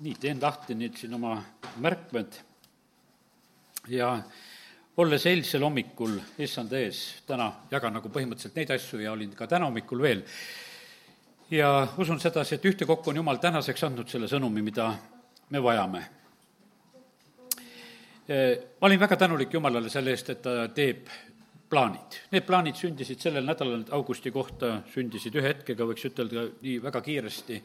nii, teen lahti nüüd siin oma märkmed ja olles eilsel hommikul issanda ees, täna jagan nagu põhimõtteliselt neid asju ja olin ka täna hommikul veel, ja usun sedasi, et ühtekokku on Jumal tänaseks andnud selle sõnumi, mida me vajame. ma olin väga tänulik Jumalale selle eest, et ta teeb plaanid. Need plaanid sündisid sellel nädalal, augusti kohta sündisid ühe hetkega, võiks ütelda nii väga kiiresti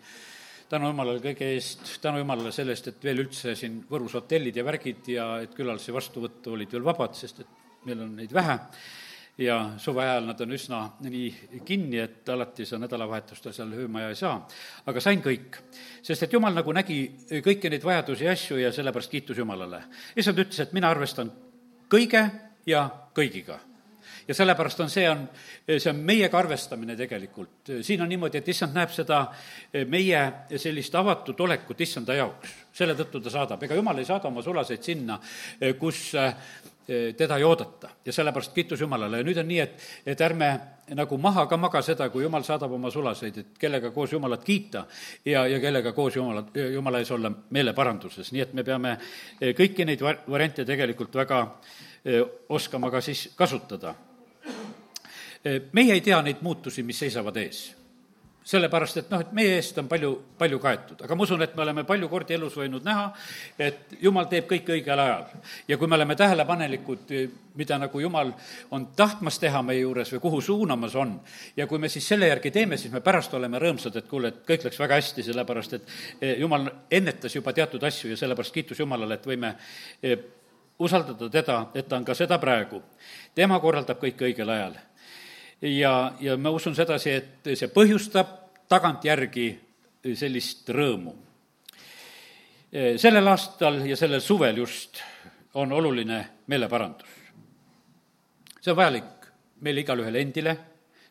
tänu jumalale kõige eest, tänu jumalale selle eest, et veel üldse siin Võrus hotellid ja värgid ja et külalisi vastu võtta olid veel vabad, sest et meil on neid vähe ja suve ajal nad on üsna nii kinni, et alati sa nädalavahetustel seal öömaja ei saa. aga sain kõik, sest et jumal nagu nägi kõiki neid vajadusi ja asju ja sellepärast kiitus Jumalale. issand ütles, et mina arvestan kõige ja kõigiga ja sellepärast on, see on, see on meiega arvestamine tegelikult. siin on niimoodi, et issand näeb seda meie sellist avatud olekut issanda jaoks. selle tõttu ta saadab, ega jumal ei saada oma sulaseid sinna, kus teda ei oodata. Ja sellepärast kiitus Jumalale. Ja nüüd on nii, et, et ärme nagu maha ka maga seda, kui Jumal saadab oma sulaseid, et kellega koos Jumalat kiita ja, ja kellega koos Jumalat, Jumala ees olla meeleparanduses, nii et me peame kõiki neid variante tegelikult väga oskama ka siis kasutada meie ei tea neid muutusi, mis seisavad ees sellepärast, et noh, et meie eest on palju, palju kaetud, aga ma usun, et me oleme palju kordi elus võinud näha, et jumal teeb kõike õigel ajal. ja kui me oleme tähelepanelikud, mida nagu jumal on tahtmas teha meie juures või kuhu suunamas on, ja kui me siis selle järgi teeme, siis me pärast oleme rõõmsad, et kuule, et kõik läks väga hästi, sellepärast et eh, jumal ennetas juba teatud asju ja sellepärast kiitus Jumalale, et võime eh, usaldada teda, et ta on ka seda praegu. tema korraldab kõike õigel ajal ja, ja ma usun sedasi, et see põhjustab tagantjärgi sellist rõõmu. sellel aastal ja sellel suvel just on oluline meeleparandus. see on vajalik meile igalühele endile,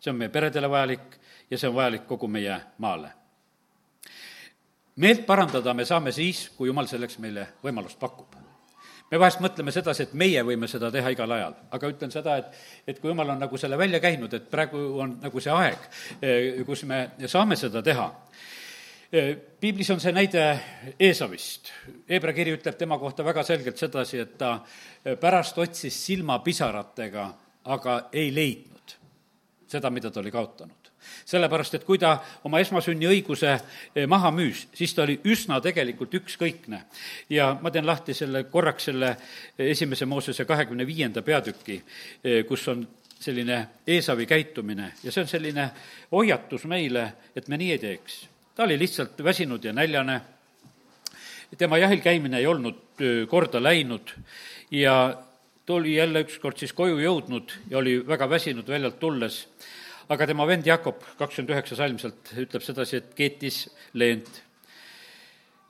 see on meie peredele vajalik ja see on vajalik kogu meie maale. meelt parandada me saame siis, kui jumal selleks meile võimalust pakub me vahest mõtleme sedasi, et meie võime seda teha igal ajal, aga ütlen seda, et, et kui jumal on nagu selle välja käinud, et praegu on nagu see aeg, eh, kus me saame seda teha, eh, piiblis on see näide Eesavist. Hebra kiri ütleb tema kohta väga selgelt sedasi, et ta eh, pärast otsis silmapisaratega, aga ei leidnud seda, mida ta oli kaotanud sellepärast, et kui ta oma esmasünniõiguse eh, maha müüs, siis ta oli üsna tegelikult ükskõikne. ja ma teen lahti selle korraks selle esimese Moosese kahekümne viienda peatüki, eh, kus on selline Eesavi käitumine ja see on selline hoiatus meile, et me nii ei teeks. ta oli lihtsalt väsinud ja näljane, tema jahil käimine ei olnud korda läinud ja tuli jälle ükskord siis koju jõudnud ja oli väga väsinud väljalt tulles aga tema vend Jakob, kakskümmend üheksa salm sealt, ütleb sedasi, et keetis leent.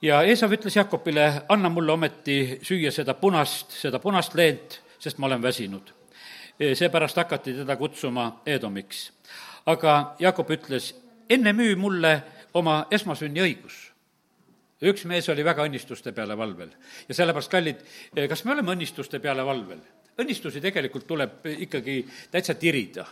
ja Eesav ütles Jakobile, anna mulle ometi süüa seda punast, seda punast leent, sest ma olen väsinud. seepärast hakati teda kutsuma Eedomiks. aga Jakob ütles, enne müü mulle oma esmasünniõigus üks mees oli väga õnnistuste peale valvel ja sellepärast, kallid, kas me oleme õnnistuste peale valvel? õnnistusi tegelikult tuleb ikkagi täitsa tirida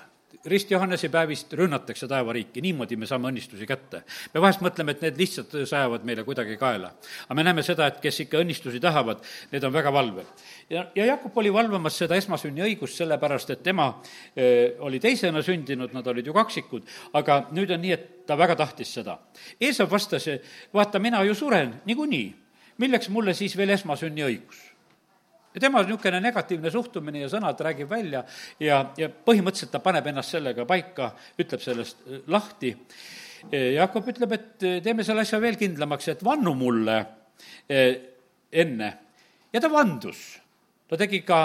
Rist Johannese päevist rünnatakse taevariiki, niimoodi me saame õnnistusi kätte. me vahest mõtleme, et need lihtsalt sajavad meile kuidagi kaela. aga me näeme seda, et kes ikka õnnistusi tahavad, need on väga valvel. ja, ja Jakob oli valvamas seda esmasünniõigust sellepärast, et tema öö, oli teisena sündinud, nad olid ju kaksikud, aga nüüd on nii, et ta väga tahtis seda. Eesav vastas, vaata, mina ju suren niikuinii, milleks mulle siis veel esmasünniõigus ja tema niisugune negatiivne suhtumine ja sõnad räägib välja ja, ja põhimõtteliselt ta paneb ennast sellega paika, ütleb sellest äh, lahti. Jakob ütleb, et äh, teeme selle asja veel kindlamaks, et vannu mulle äh, enne. ja ta vandus. ta tegi ka,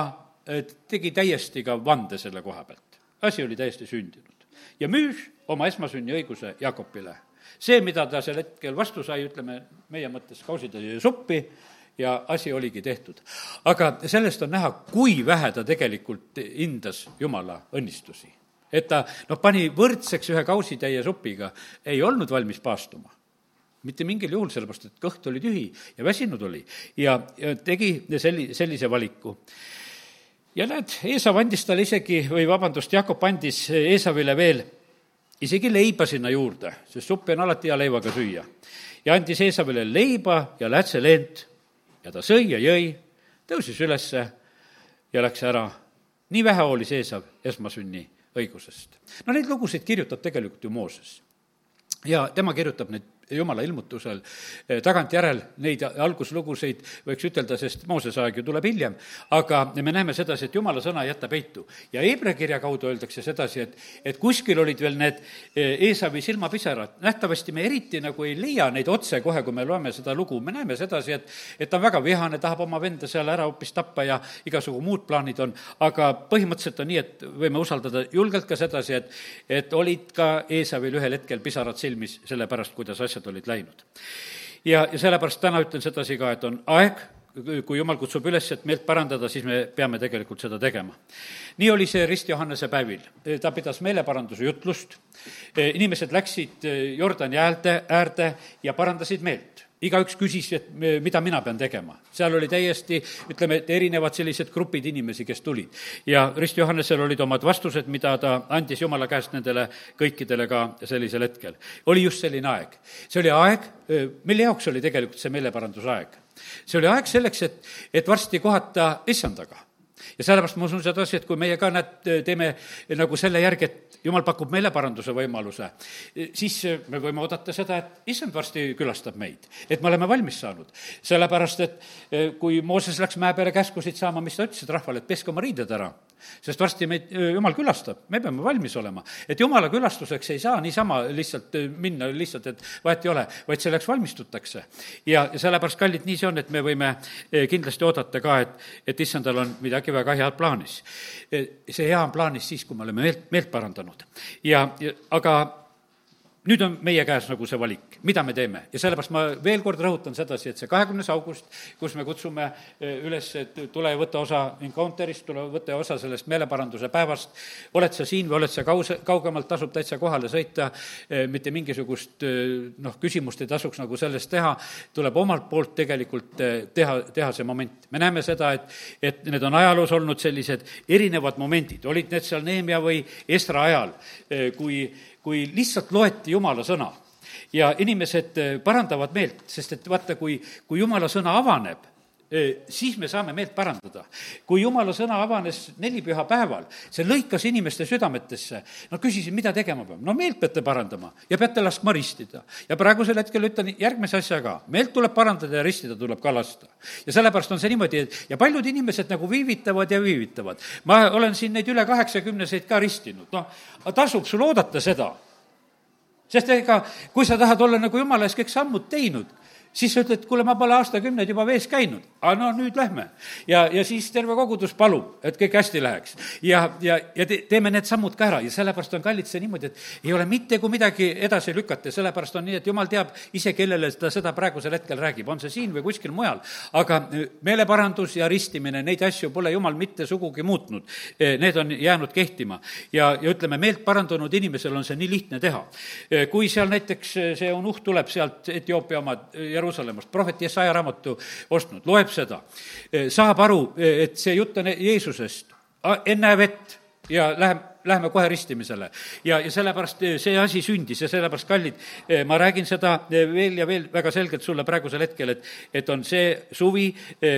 tegi täiesti ka vande selle koha pealt. asi oli täiesti sündinud. ja müüs oma esmasünniõiguse Jakobile. see, mida ta sel hetkel vastu sai, ütleme meie mõttes kausitäie suppi, ja asi oligi tehtud. aga sellest on näha, kui vähe ta tegelikult hindas Jumala õnnistusi. et ta noh, pani võrdseks ühe kausitäie supiga, ei olnud valmis paastuma mitte mingil juhul, sellepärast et kõht oli tühi ja väsinud oli ja, ja tegi selli-, sellise valiku. ja näed, Eesav andis talle isegi, või vabandust, Jakob andis Eesavile veel isegi leiba sinna juurde, sest suppi on alati hea leivaga süüa ja andis Eesavile leiba ja lätseleent ja ta sõi ja jõi, tõusis ülesse ja läks ära. nii vähe hoolis Eesav esmasünni õigusest. no neid lugusid kirjutab tegelikult ju Mooses. ja tema kirjutab neid jumala ilmutusel eh, tagantjärel neid alguslugusid võiks ütelda, sest Moosese aeg ju tuleb hiljem, aga me näeme sedasi, et jumala sõna ei jäta peitu. ja Hebra kirja kaudu öeldakse sedasi, et, et kuskil olid veel need Eesavi silmapisarad, nähtavasti me eriti nagu ei leia neid otsekohe, kui me loeme seda lugu, me näeme sedasi, et et ta on väga vihane, tahab oma venda seal ära hoopis tappa ja igasugu muud plaanid on, aga põhimõtteliselt on nii, et võime usaldada julgelt ka sedasi, et et olid ka Eesavil ühel hetkel pisarad silmis selle pärast, kuidas asjad asjad olid läinud. ja, ja sellepärast täna ütlen sedasi ka, et on aeg, kui jumal kutsub üles, et meelt parandada, siis me peame tegelikult seda tegema. nii oli see Rist Johannese päevil. ta pidas meeleparanduse jutlust, inimesed läksid Jordani äärde, äärde ja parandasid meelt igaüks küsis, et mida mina pean tegema. seal oli täiesti, ütleme, et erinevad sellised grupid inimesi, kes tulid. ja Rist Johannesel olid omad vastused, mida ta andis Jumala käest nendele kõikidele ka sellisel hetkel. oli just selline aeg. see oli aeg, mille jaoks oli tegelikult see meeleparanduse aeg? see oli aeg selleks, et, et varsti kohata issandaga ja sellepärast ma usun sedasi, et kui meie ka, näed, teeme nagu selle järgi, et jumal pakub meeleparanduse võimaluse, siis me võime oodata seda, et issand varsti külastab meid. et me oleme valmis saanud. sellepärast, et kui Mooses läks mäe peale käskusid saama, mis ta ütles, rahvale, et peske oma riided ära sest varsti meid jumal külastab, me peame valmis olema. et jumala külastuseks ei saa niisama lihtsalt minna lihtsalt, et vahet ei ole, vaid selleks valmistutakse. ja, ja sellepärast, kallid, nii see on, et me võime kindlasti oodata ka, et, et issandal on midagi väga head plaanis. see hea on plaanis siis, kui me oleme meelt, meelt parandanud. ja, ja aga nüüd on meie käes nagu see valik, mida me teeme? Ja sellepärast ma veel kord rõhutan sedasi, et see kahekümnes august, kus me kutsume eh, üles, et tule ja võta osa Encounterist, tule võta osa sellest meeleparanduse päevast, oled sa siin või oled sa kaus-, kaugemalt, tasub täitsa kohale sõita, eh, mitte mingisugust eh, noh, küsimust ei tasuks nagu sellest teha, tuleb omalt poolt tegelikult teha, teha see moment. me näeme seda, et, et need on ajaloos olnud sellised erinevad momendid, olid need seal Neemia või Esra ajal, kui kui lihtsalt loeti Jumala sõna ja inimesed eh, parandavad meelt, sest et vaata, kui, kui Jumala sõna avaneb, eh, siis me saame meelt parandada. kui jumala sõna avanes nelipüha päeval, see lõikas inimeste südametesse, no küsisin, mida tegema peab, no meelt peate parandama ja peate laskma ristida. ja praegusel hetkel ütlen järgmise asja ka, meelt tuleb parandada ja ristida tuleb ka lasta. ja sellepärast on see niimoodi, et ja paljud inimesed nagu viivitavad ja viivitavad. ma olen siin neid üle kaheksakümneseid ka ristinud, noh, tasub sul oodata seda sest ega, kui sa tahad olla nagu jumala ees kõik sammud teinud, siis sa ütled, kuule, ma pole aastakümneid juba vees käinud, aga no nüüd lähme. ja, ja siis terve kogudus palub, et kõik hästi läheks. ja, ja, ja te, teeme need sammud ka ära ja sellepärast on kallid see niimoodi, et ei ole mitte kui midagi edasi lükata sellepärast on nii, et jumal teab ise, kellele ta seda praegusel hetkel räägib, on see siin või kuskil mujal. aga e, meeleparandus ja ristimine, neid asju pole jumal mitte sugugi muutnud. E, need on jäänud kehtima ja, ja ütleme, meelt parandunud inimesel on see nii lihtne teha. E, kui seal näiteks see unuhk tuleb sealt Etioopia oma Jeruusalemma, Jeruusalemmast, prohvet Jesaja raamatu ostnud, loeb seda, saab aru, et see jutt on Jeesusest, ennäe vett ja läheb, läheme kohe ristimisele. ja, ja sellepärast see asi sündis ja sellepärast, kallid, ma räägin seda veel ja veel väga selgelt sulle praegusel hetkel, et, et on see suvi,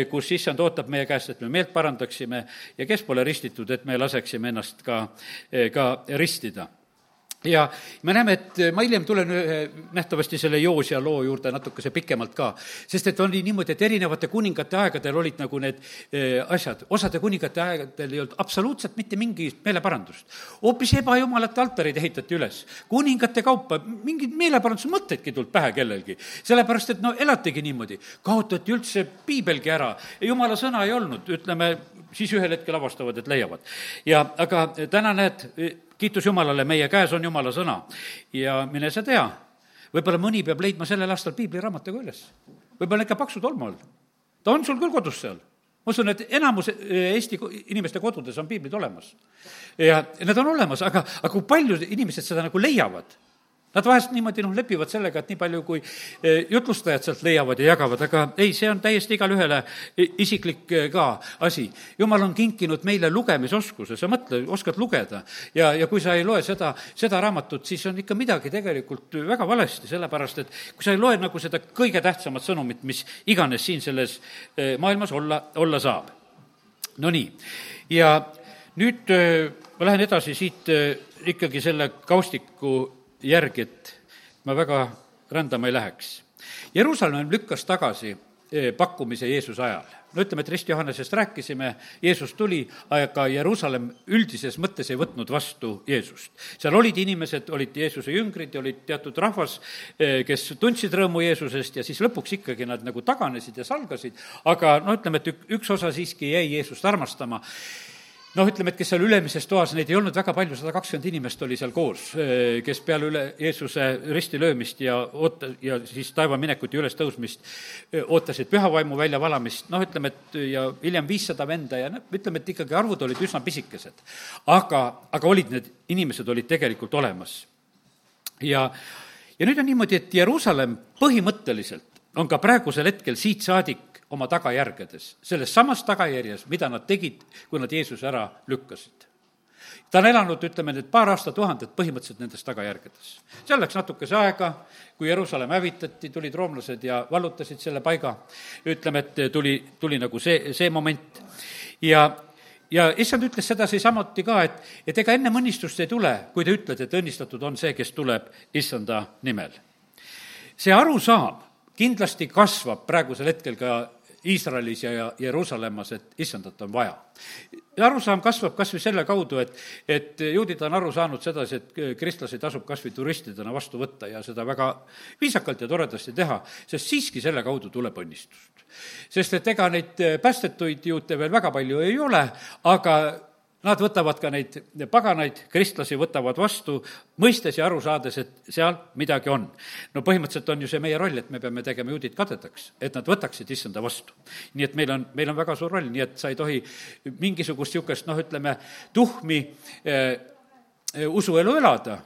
kus issand ootab meie käest, et me meelt parandaksime ja kes pole ristitud, et me laseksime ennast ka, ka ristida ja me näeme, et ma hiljem tulen ühe nähtavasti selle Joosia loo juurde natukese pikemalt ka, sest et oli niimoodi, et erinevate kuningate aegadel olid nagu need eh, asjad, osade kuningate aegadel ei olnud absoluutselt mitte mingit meeleparandust. hoopis ebajumalate altarid ehitati üles, kuningate kaupa, mingeid meeleparanduse mõtteidki ei tulnud pähe kellelgi. sellepärast, et no elatigi niimoodi, kaotati üldse piibelgi ära, jumala sõna ei olnud, ütleme, siis ühel hetkel avastavad, et leiavad. ja aga täna näed, kiitus Jumalale, meie käes on Jumala sõna ja mine sa tea, võib-olla mõni peab leidma sellel aastal piibliraamatuga üles. võib-olla ikka paksu tolmu all. ta on sul küll kodus seal. ma usun, et enamus eh, Eesti inimeste kodudes on piiblid olemas. ja need on olemas, aga, aga kui paljud inimesed seda nagu leiavad Nad vahest niimoodi noh, lepivad sellega, et nii palju, kui eh, jutlustajad sealt leiavad ja jagavad, aga ei, see on täiesti igale ühele isiklik eh, ka asi. jumal on kinkinud meile lugemisoskuse, sa mõtle, oskad lugeda. ja, ja kui sa ei loe seda, seda raamatut, siis on ikka midagi tegelikult väga valesti, sellepärast et kui sa ei loe nagu seda kõige tähtsamat sõnumit, mis iganes siin selles eh, maailmas olla, olla saab. Nonii, ja nüüd ma lähen edasi siit ikkagi selle kaustiku järgi, et ma väga rändama ei läheks. Jeruusalemm lükkas tagasi eh, pakkumise Jeesuse ajal. no ütleme, et Rist Johannesest rääkisime, Jeesus tuli, aga Jeruusalemm üldises mõttes ei võtnud vastu Jeesust. seal olid inimesed, olid Jeesuse jüngrid ja olid teatud rahvas, eh, kes tundsid rõõmu Jeesusest ja siis lõpuks ikkagi nad nagu taganesid ja salgasid, aga no ütleme, et üks osa siiski jäi Jeesust armastama noh, ütleme, et kes seal ülemises toas, neid ei olnud väga palju, sada kakskümmend inimest oli seal koos, eh, kes peale üle Jeesuse ristilöömist ja oota-, ja siis taevaminekut ja ülestõusmist eh, ootasid pühavaimu väljavalamist, noh, ütleme, et ja hiljem viissada venda ja noh, ütleme, et ikkagi arvud olid üsna pisikesed. aga, aga olid need inimesed, olid tegelikult olemas. ja, ja nüüd on niimoodi, et Jeruusalemm põhimõtteliselt on ka praegusel hetkel siit saadik oma tagajärgedes, selles samas tagajärjes, mida nad tegid, kui nad Jeesuse ära lükkasid. ta on elanud, ütleme nüüd, paar aastatuhandet põhimõtteliselt nendes tagajärgedes. seal läks natukese aega, kui Jeruusalemm hävitati, tulid roomlased ja vallutasid selle paiga, ütleme, et tuli, tuli nagu see, see moment ja ja issand ütles sedasi samuti ka, et, et ega enne õnnistust ei tule, kui te ütlete, et õnnistatud on see, kes tuleb issanda nimel. see arusaam kindlasti kasvab praegusel hetkel ka Iisraelis ja Jeruusalemmas, et issandat on vaja. ja arusaam kasvab kas või selle kaudu, et, et juudid on aru saanud sedasi, et kristlasi tasub kas või turistidena vastu võtta ja seda väga viisakalt ja toredasti teha, sest siiski selle kaudu tuleb õnnistust. sest et ega neid päästetuid juute veel väga palju ei ole, aga Nad võtavad ka neid paganaid, kristlasi võtavad vastu, mõistes ja aru saades, et seal midagi on. no põhimõtteliselt on ju see meie roll, et me peame tegema juudid kadedaks, et nad võtaksid issanda vastu. nii et meil on, meil on väga suur roll, nii et sa ei tohi mingisugust niisugust noh, ütleme, tuhmi eh, usuelu elada.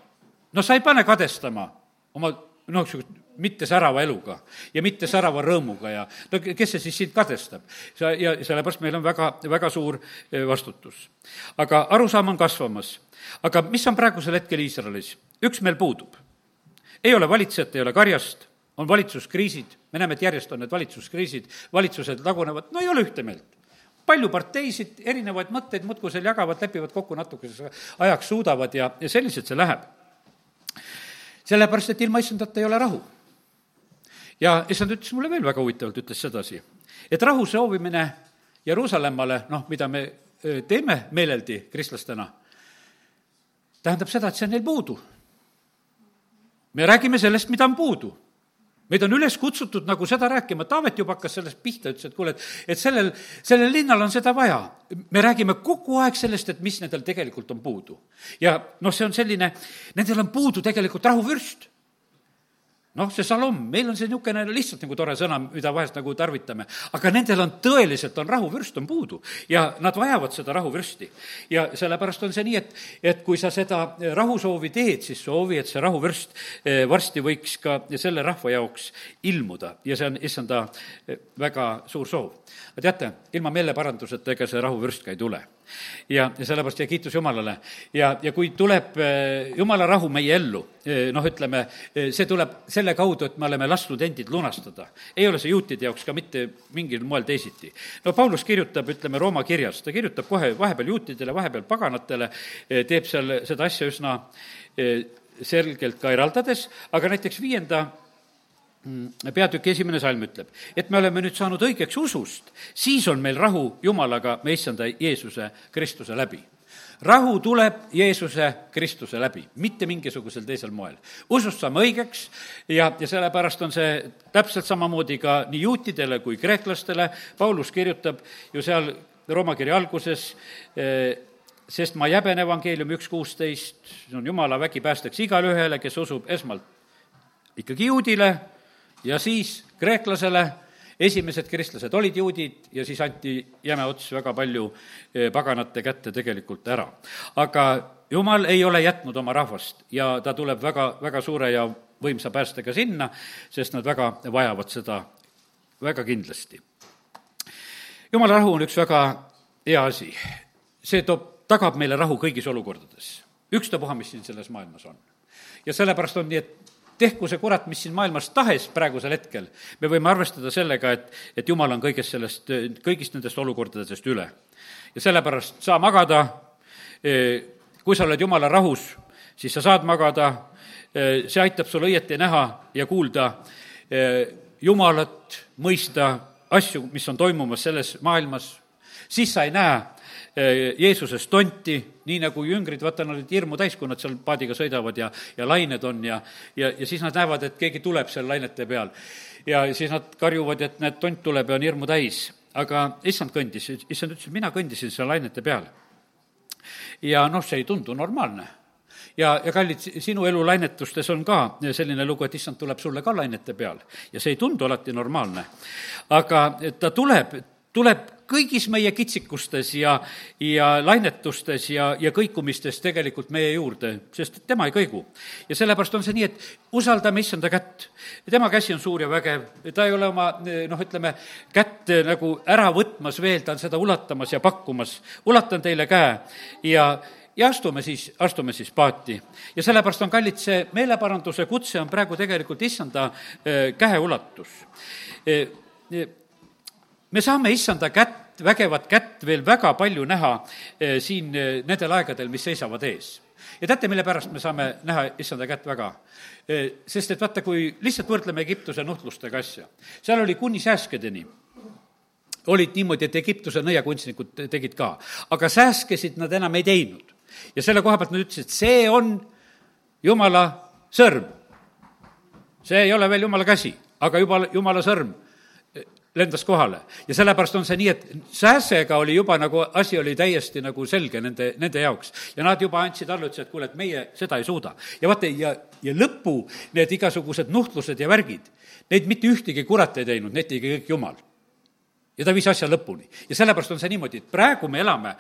no sa ei pane kadestama oma noh, niisugust mitte särava eluga ja mitte särava rõõmuga ja no kes see siis sind kadestab? sa, ja sellepärast meil on väga, väga suur eh, vastutus. aga arusaam on kasvamas. aga mis on praegusel hetkel Iisraelis? üksmeel puudub. ei ole valitsejat, ei ole karjast, on valitsuskriisid, me näeme, et järjest on need valitsuskriisid, valitsused lagunevad, no ei ole ühte meelt palju parteisid, erinevaid mõtteid muudkui seal jagavad, lepivad kokku natukeseks ajaks, suudavad ja, ja selliselt see läheb. sellepärast, et ilma issandata ei ole rahu ja issand ütles mulle veel väga huvitavalt, ütles sedasi, et rahu soovimine Jeruusalemmale, noh, mida me teeme meeleldi kristlastena, tähendab seda, et see on neil puudu. me räägime sellest, mida on puudu meid on üles kutsutud nagu seda rääkima, Taavet juba hakkas sellest pihta, ütles, et kuule, et, et sellel, sellel linnal on seda vaja. me räägime kogu aeg sellest, et mis nendel tegelikult on puudu. ja noh, see on selline, nendel on puudu tegelikult rahuvürst noh, see salom, meil on see niisugune lihtsalt nagu tore sõna, mida vahest nagu tarvitame, aga nendel on tõeliselt, on rahuvürst on puudu ja nad vajavad seda rahuvürsti. ja sellepärast on see nii, et, et kui sa seda rahusoovi teed, siis soovi, et see rahuvürst eh, varsti võiks ka selle rahva jaoks ilmuda ja see on issanda eh, väga suur soov. aga teate, ilma meeleparanduseta ega see rahuvürst ka ei tule ja, ja sellepärast ja kiitus Jumalale. ja, ja kui tuleb eh, Jumala rahu meie ellu, eh, noh, ütleme, eh, see tuleb selle kaudu, et me oleme lasknud endid lunastada. ei ole see juutide jaoks ka mitte mingil moel teisiti. no Paulus kirjutab, ütleme, Rooma kirjas, ta kirjutab kohe vahepeal juutidele, vahepeal paganatele, teeb seal seda asja üsna selgelt ka eraldades, aga näiteks viienda peatüki esimene salm ütleb, et me oleme nüüd saanud õigeks usust, siis on meil rahu Jumalaga, me issanda Jeesuse Kristuse läbi. rahu tuleb Jeesuse Kristuse läbi, mitte mingisugusel teisel moel. usust saame õigeks ja, ja sellepärast on see täpselt samamoodi ka nii juutidele kui kreeklastele, Paulus kirjutab ju seal Rooma kirja alguses eh, sest ma jäben evangeeliumi üks kuusteist, see on Jumala vägi päästeks igale ühele, kes usub esmalt ikkagi juudile ja siis kreeklasele esimesed kristlased olid juudid ja siis anti jäme ots väga palju eh, paganate kätte tegelikult ära. aga jumal ei ole jätnud oma rahvast ja ta tuleb väga, väga suure ja võimsa päästega sinna, sest nad väga vajavad seda väga kindlasti. jumala rahu on üks väga hea asi. see toob, tagab meile rahu kõigis olukordades. ükstapuha, mis siin selles maailmas on. ja sellepärast on nii, et tehku see kurat, mis siin maailmas tahes praegusel hetkel, me võime arvestada sellega, et, et jumal on kõigest sellest, kõigist nendest olukordadest üle. ja sellepärast saa magada, eh, kui sa oled jumala rahus, siis sa saad magada, eh, see aitab sul õieti näha ja kuulda eh, Jumalat, mõista asju, mis on toimumas selles maailmas, siis sa ei näe Jeesusest tonti, nii nagu jüngrid, vaata, nad olid hirmu täis, kui nad seal paadiga sõidavad ja, ja lained on ja, ja, ja siis nad näevad, et keegi tuleb seal lainete peal. ja siis nad karjuvad, et näed, tont tuleb ja on hirmu täis. aga issand kõndis, issand ütles, et mina kõndisin seal lainete peal. ja noh, see ei tundu normaalne ja, ja kallid, sinu elu lainetustes on ka selline lugu, et issand tuleb sulle ka lainete peal ja see ei tundu alati normaalne. aga ta tuleb, tuleb kõigis meie kitsikustes ja, ja lainetustes ja, ja kõikumistes tegelikult meie juurde, sest tema ei kõigu. ja sellepärast on see nii, et usaldame issanda kätt. tema käsi on suur ja vägev, ta ei ole oma noh, ütleme, kätt nagu ära võtmas veel, ta on seda ulatamas ja pakkumas. ulatan teile käe ja ja astume siis, astume siis paati. ja sellepärast on, kallid, see meeleparanduse kutse on praegu tegelikult issanda eh, käeulatus eh, eh, me saame issanda kätt, vägevat kätt veel väga palju näha eh, siin eh, nendel aegadel, mis seisavad ees. ja teate, mille pärast me saame näha issanda kätt väga? Eh, sest et vaata, kui lihtsalt võrdleme Egiptuse nuhtlustega asja, seal oli kuni sääskedeni olid niimoodi, et Egiptuse nõiakunstnikud tegid ka, aga sääskesid nad enam ei teinud. ja selle koha pealt nad ütlesid, see on jumala sõrm. see ei ole veel jumala käsi, aga juba jumala sõrm lendas kohale. ja sellepärast on see nii, et sääsega oli juba nagu, asi oli täiesti nagu selge nende, nende jaoks. ja nad juba andsid alla, ütlesid, et kuule, et meie seda ei suuda. ja vaata, ja, ja lõpu need igasugused nuhtlused ja värgid, neid mitte ühtegi kurat ei teinud, need tegi kõik Jumal ja ta viis asja lõpuni. ja sellepärast on see niimoodi, et praegu me elame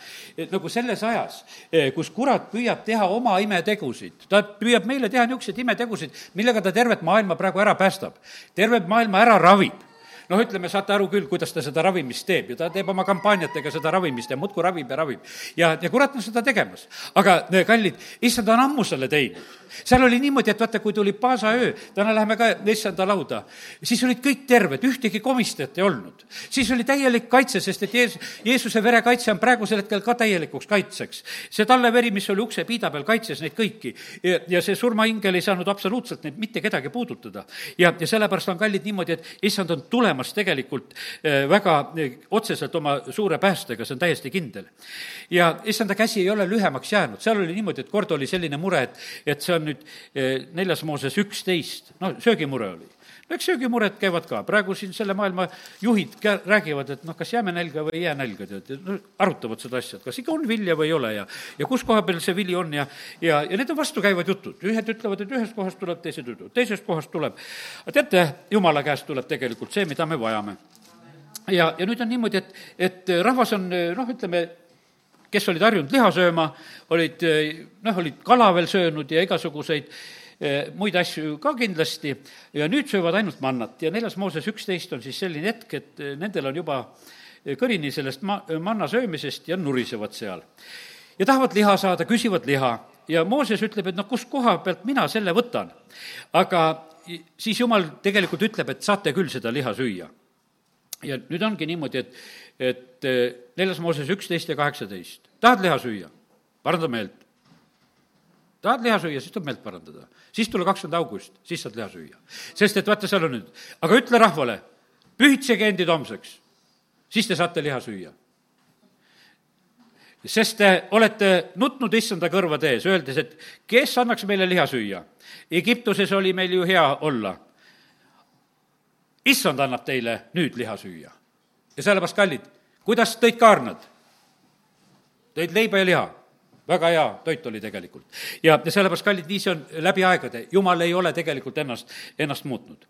nagu selles ajas, eh, kus kurat püüab teha oma imetegusid. ta püüab meile teha niisuguseid imetegusid, millega ta tervet maailma praegu ära päästab. tervet maailma ära ravib noh, ütleme, saate aru küll, kuidas ta seda ravimist teeb ja ta teeb oma kampaaniatega seda ravimist ja muudkui ravib ja ravib. ja, ja kurat on seda tegemas. aga kallid, issand on ammu selle teinud. Seal oli niimoodi, et vaata, kui tuli paasaöö, täna läheme ka issanda lauda, siis olid kõik terved, ühtegi komistajat ei olnud. siis oli täielik kaitse, sest et Jees-, Jeesuse verekaitse on praegusel hetkel ka täielikuks kaitseks. see talleveri, mis oli uksepiida peal, kaitses neid kõiki ja, ja see surmaingel ei saanud absoluutselt neid mitte kedagi puudutada. ja, ja sellepärast on kallid niimoodi, et issand on tulemas tegelikult eh, väga eh, otseselt oma suure päästega, see on täiesti kindel. ja issanda käsi ei ole lühemaks jäänud, seal oli niimoodi, et kord oli selline mure, et, et see on nüüd eh, neljas Mooses üksteist, no söögimure oli. No eks söögimured käivad ka, praegu siin selle maailma juhid kä-, räägivad, et noh, kas jääme nälga või ei jää nälga, tead, no arutavad seda asja, et kas ikka on vilja või ei ole ja ja kus koha peal see vili on ja ja, ja need on vastukäivad jutud, ühed ütlevad, et ühest kohast tuleb, teised ütlevad, teisest kohast tuleb. aga teate, jumala käest tuleb tegelikult see, mida me vajame. ja, ja nüüd on niimoodi, et, et rahvas on noh, ütleme, kes olid harjunud liha sööma, olid noh, olid kala veel söönud ja igasuguseid Eh, muid asju ka kindlasti ja nüüd söövad ainult mannat ja neljas Mooses üksteist on siis selline hetk, et eh, nendel on juba eh, kõrini sellest ma-, manna söömisest ja nurisevad seal. ja tahavad liha saada, küsivad liha ja Mooses ütleb, et noh, kust koha pealt mina selle võtan. aga siis Jumal tegelikult ütleb, et saate küll seda liha süüa. Ja nüüd ongi niimoodi, et, et neljas Mooses üksteist ja kaheksateist, tahad liha süüa? paranda meelt tahad liha süüa, siis tuleb meelt parandada. siis tule kakskümmend august, siis saad liha süüa. sest et vaata, seal on nüüd, aga ütle rahvale, pühitsege endid homseks, siis te saate liha süüa. sest te olete nutnud issanda kõrvade ees, öeldes, et kes annaks meile liha süüa. Egiptuses oli meil ju hea olla. Issand annab teile nüüd liha süüa. ja sellepärast, kallid, kuidas tõid kaarnad? tõid leiba ja liha väga hea toit oli tegelikult. ja, ja sellepärast, kallid, nii see on läbi aegade, jumal ei ole tegelikult ennast, ennast muutnud.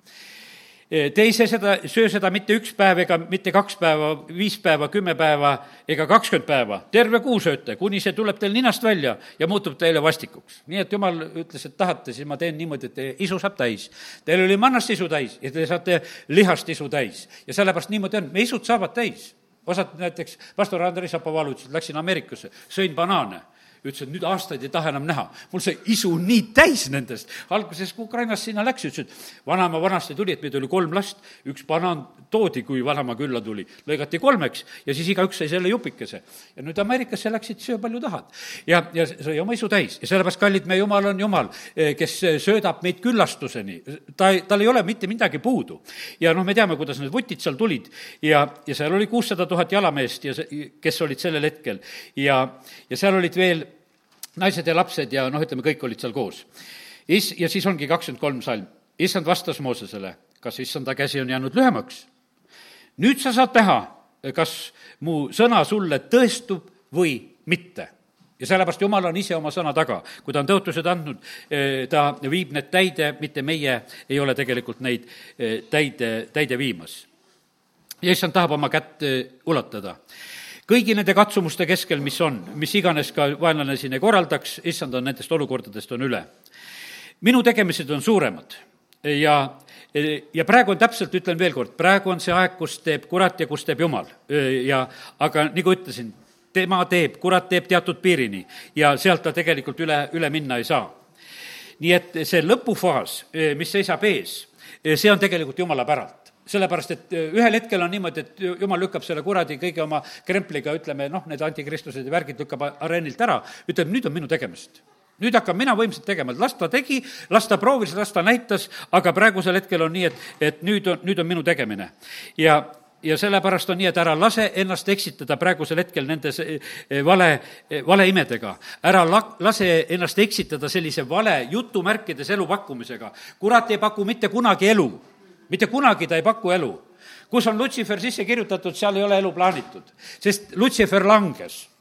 Te ei see seda, söö seda mitte üks päev ega mitte kaks päeva, viis päeva, kümme päeva ega kakskümmend päeva. terve kuu sööte, kuni see tuleb teil ninast välja ja muutub teile vastikuks. nii et jumal ütles, et tahate, siis ma teen niimoodi, et teie isu saab täis. Teil oli mannast isu täis ja te saate lihast isu täis. ja sellepärast niimoodi on, meie isud saavad täis osad näiteks, pastor Andrei Šapovalov ütles, et läksin Ameerikasse, sõin banaane ütles, et nüüd aastaid ei taha enam näha. mul see isu nii täis nendest. alguses, kui Ukrainast sinna läks, ütles, et vanaema vanasti tuli, et meid oli kolm last, üks banaan toodi, kui vanaema külla tuli, lõigati kolmeks ja siis igaüks sai selle jupikese. ja nüüd Ameerikasse läksid, söö palju tahad. ja, ja sai oma isu täis ja sellepärast, kallid, meie Jumal on Jumal, eh, kes söödab meid küllastuseni. ta, tal ei ole mitte midagi puudu. ja noh, me teame, kuidas need vutid seal tulid ja, ja seal oli kuussada tuhat jalameest ja see, kes olid sellel hetkel ja, ja seal olid veel naised ja lapsed ja noh, ütleme, kõik olid seal koos. Is-, ja siis ongi kakskümmend kolm salm. issand vastas Moosesele, kas issanda käsi on jäänud lühemaks? nüüd sa saad näha, kas mu sõna sulle tõestub või mitte ja sellepärast Jumal on ise oma sõna taga. kui ta on tõotused andnud, eh, ta viib need täide, mitte meie ei ole tegelikult neid eh, täide, täide viimas. ja issand tahab oma kätt eh, ulatada kõigi nende katsumuste keskel, mis on, mis iganes ka vaenlane siin ei korraldaks, issand on nendest olukordadest, on üle. minu tegemised on suuremad ja, ja praegu on täpselt, ütlen veel kord, praegu on see aeg, kus teeb kurat ja kus teeb jumal. ja aga nagu ütlesin, tema teeb, kurat teeb teatud piirini ja sealt ta tegelikult üle, üle minna ei saa. nii et see lõpufaas, mis seisab ees, see on tegelikult jumala päralt sellepärast, et äh, ühel hetkel on niimoodi, et jumal lükkab selle kuradi kõige oma krempliga, ütleme noh, need antikristlused ja värgid lükkab areenilt ära, ütleb, nüüd on minu tegemist nüüd hakkan mina võimsalt tegema, las ta tegi, las ta proovis, las ta näitas, aga praegusel hetkel on nii, et, et nüüd on, nüüd on minu tegemine. ja, ja sellepärast on nii, et ära lase ennast eksitada praegusel hetkel nendes eh, vale, eh, valeimedega. ära la-, lase ennast eksitada sellise vale jutumärkides elu pakkumisega. kurat ei paku mitte kunagi elu mitte kunagi ta ei paku elu. kus on Lutsifer sisse kirjutatud, seal ei ole elu plaanitud, sest Lutsifer langes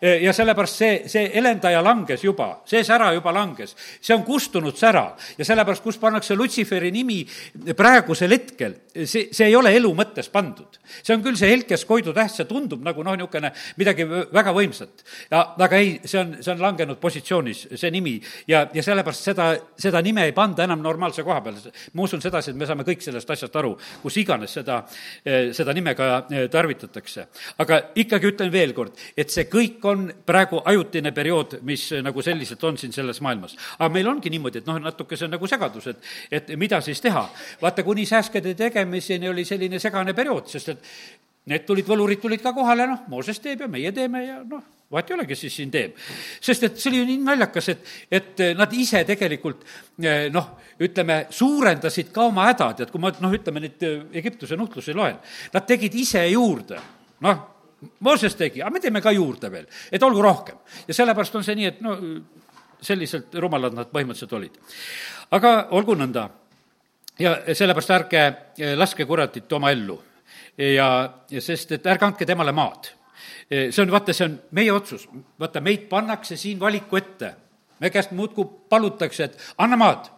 ja sellepärast see, see elendaja langes juba, see sära juba langes. see on kustunud sära ja sellepärast, kus pannakse Lutsiferi nimi praegusel hetkel, see, see ei ole elu mõttes pandud. see on küll see helkes Koidu täht, see tundub nagu noh, niisugune midagi väga võimsat. ja, aga ei, see on, see on langenud positsioonis, see nimi, ja, ja sellepärast seda, seda nime ei panda enam normaalse koha peale. ma usun sedasi, et me saame kõik sellest asjast aru, kus iganes seda, seda nime ka tarvitatakse. aga ikkagi ütlen veel kord, et see kõik on praegu ajutine periood, mis nagu selliselt on siin selles maailmas. aga meil ongi niimoodi, et noh, natuke see on nagu segadus, et, et mida siis teha. vaata, kuni sääskede tegemiseni oli selline segane periood, sest et need tulid, võlurid tulid ka kohale, noh, Mooses teeb ja meie teeme ja noh, vahet ei ole, kes siis siin teeb. sest et see oli nii naljakas, et, et nad ise tegelikult noh, ütleme, suurendasid ka oma hädad, et kui ma noh, ütleme neid Egiptuse nuhtlusi loen, nad tegid ise juurde, noh, Mooses tegi, aga me teeme ka juurde veel, et olgu rohkem. ja sellepärast on see nii, et no selliselt rumalad nad põhimõtteliselt olid. aga olgu nõnda. ja sellepärast ärge eh, laske kuratit oma ellu. ja, ja sest, et ärge andke temale maad. Eh, see on, vaata, see on meie otsus. vaata, meid pannakse siin valiku ette. me käest muudkui palutakse, et anna maad,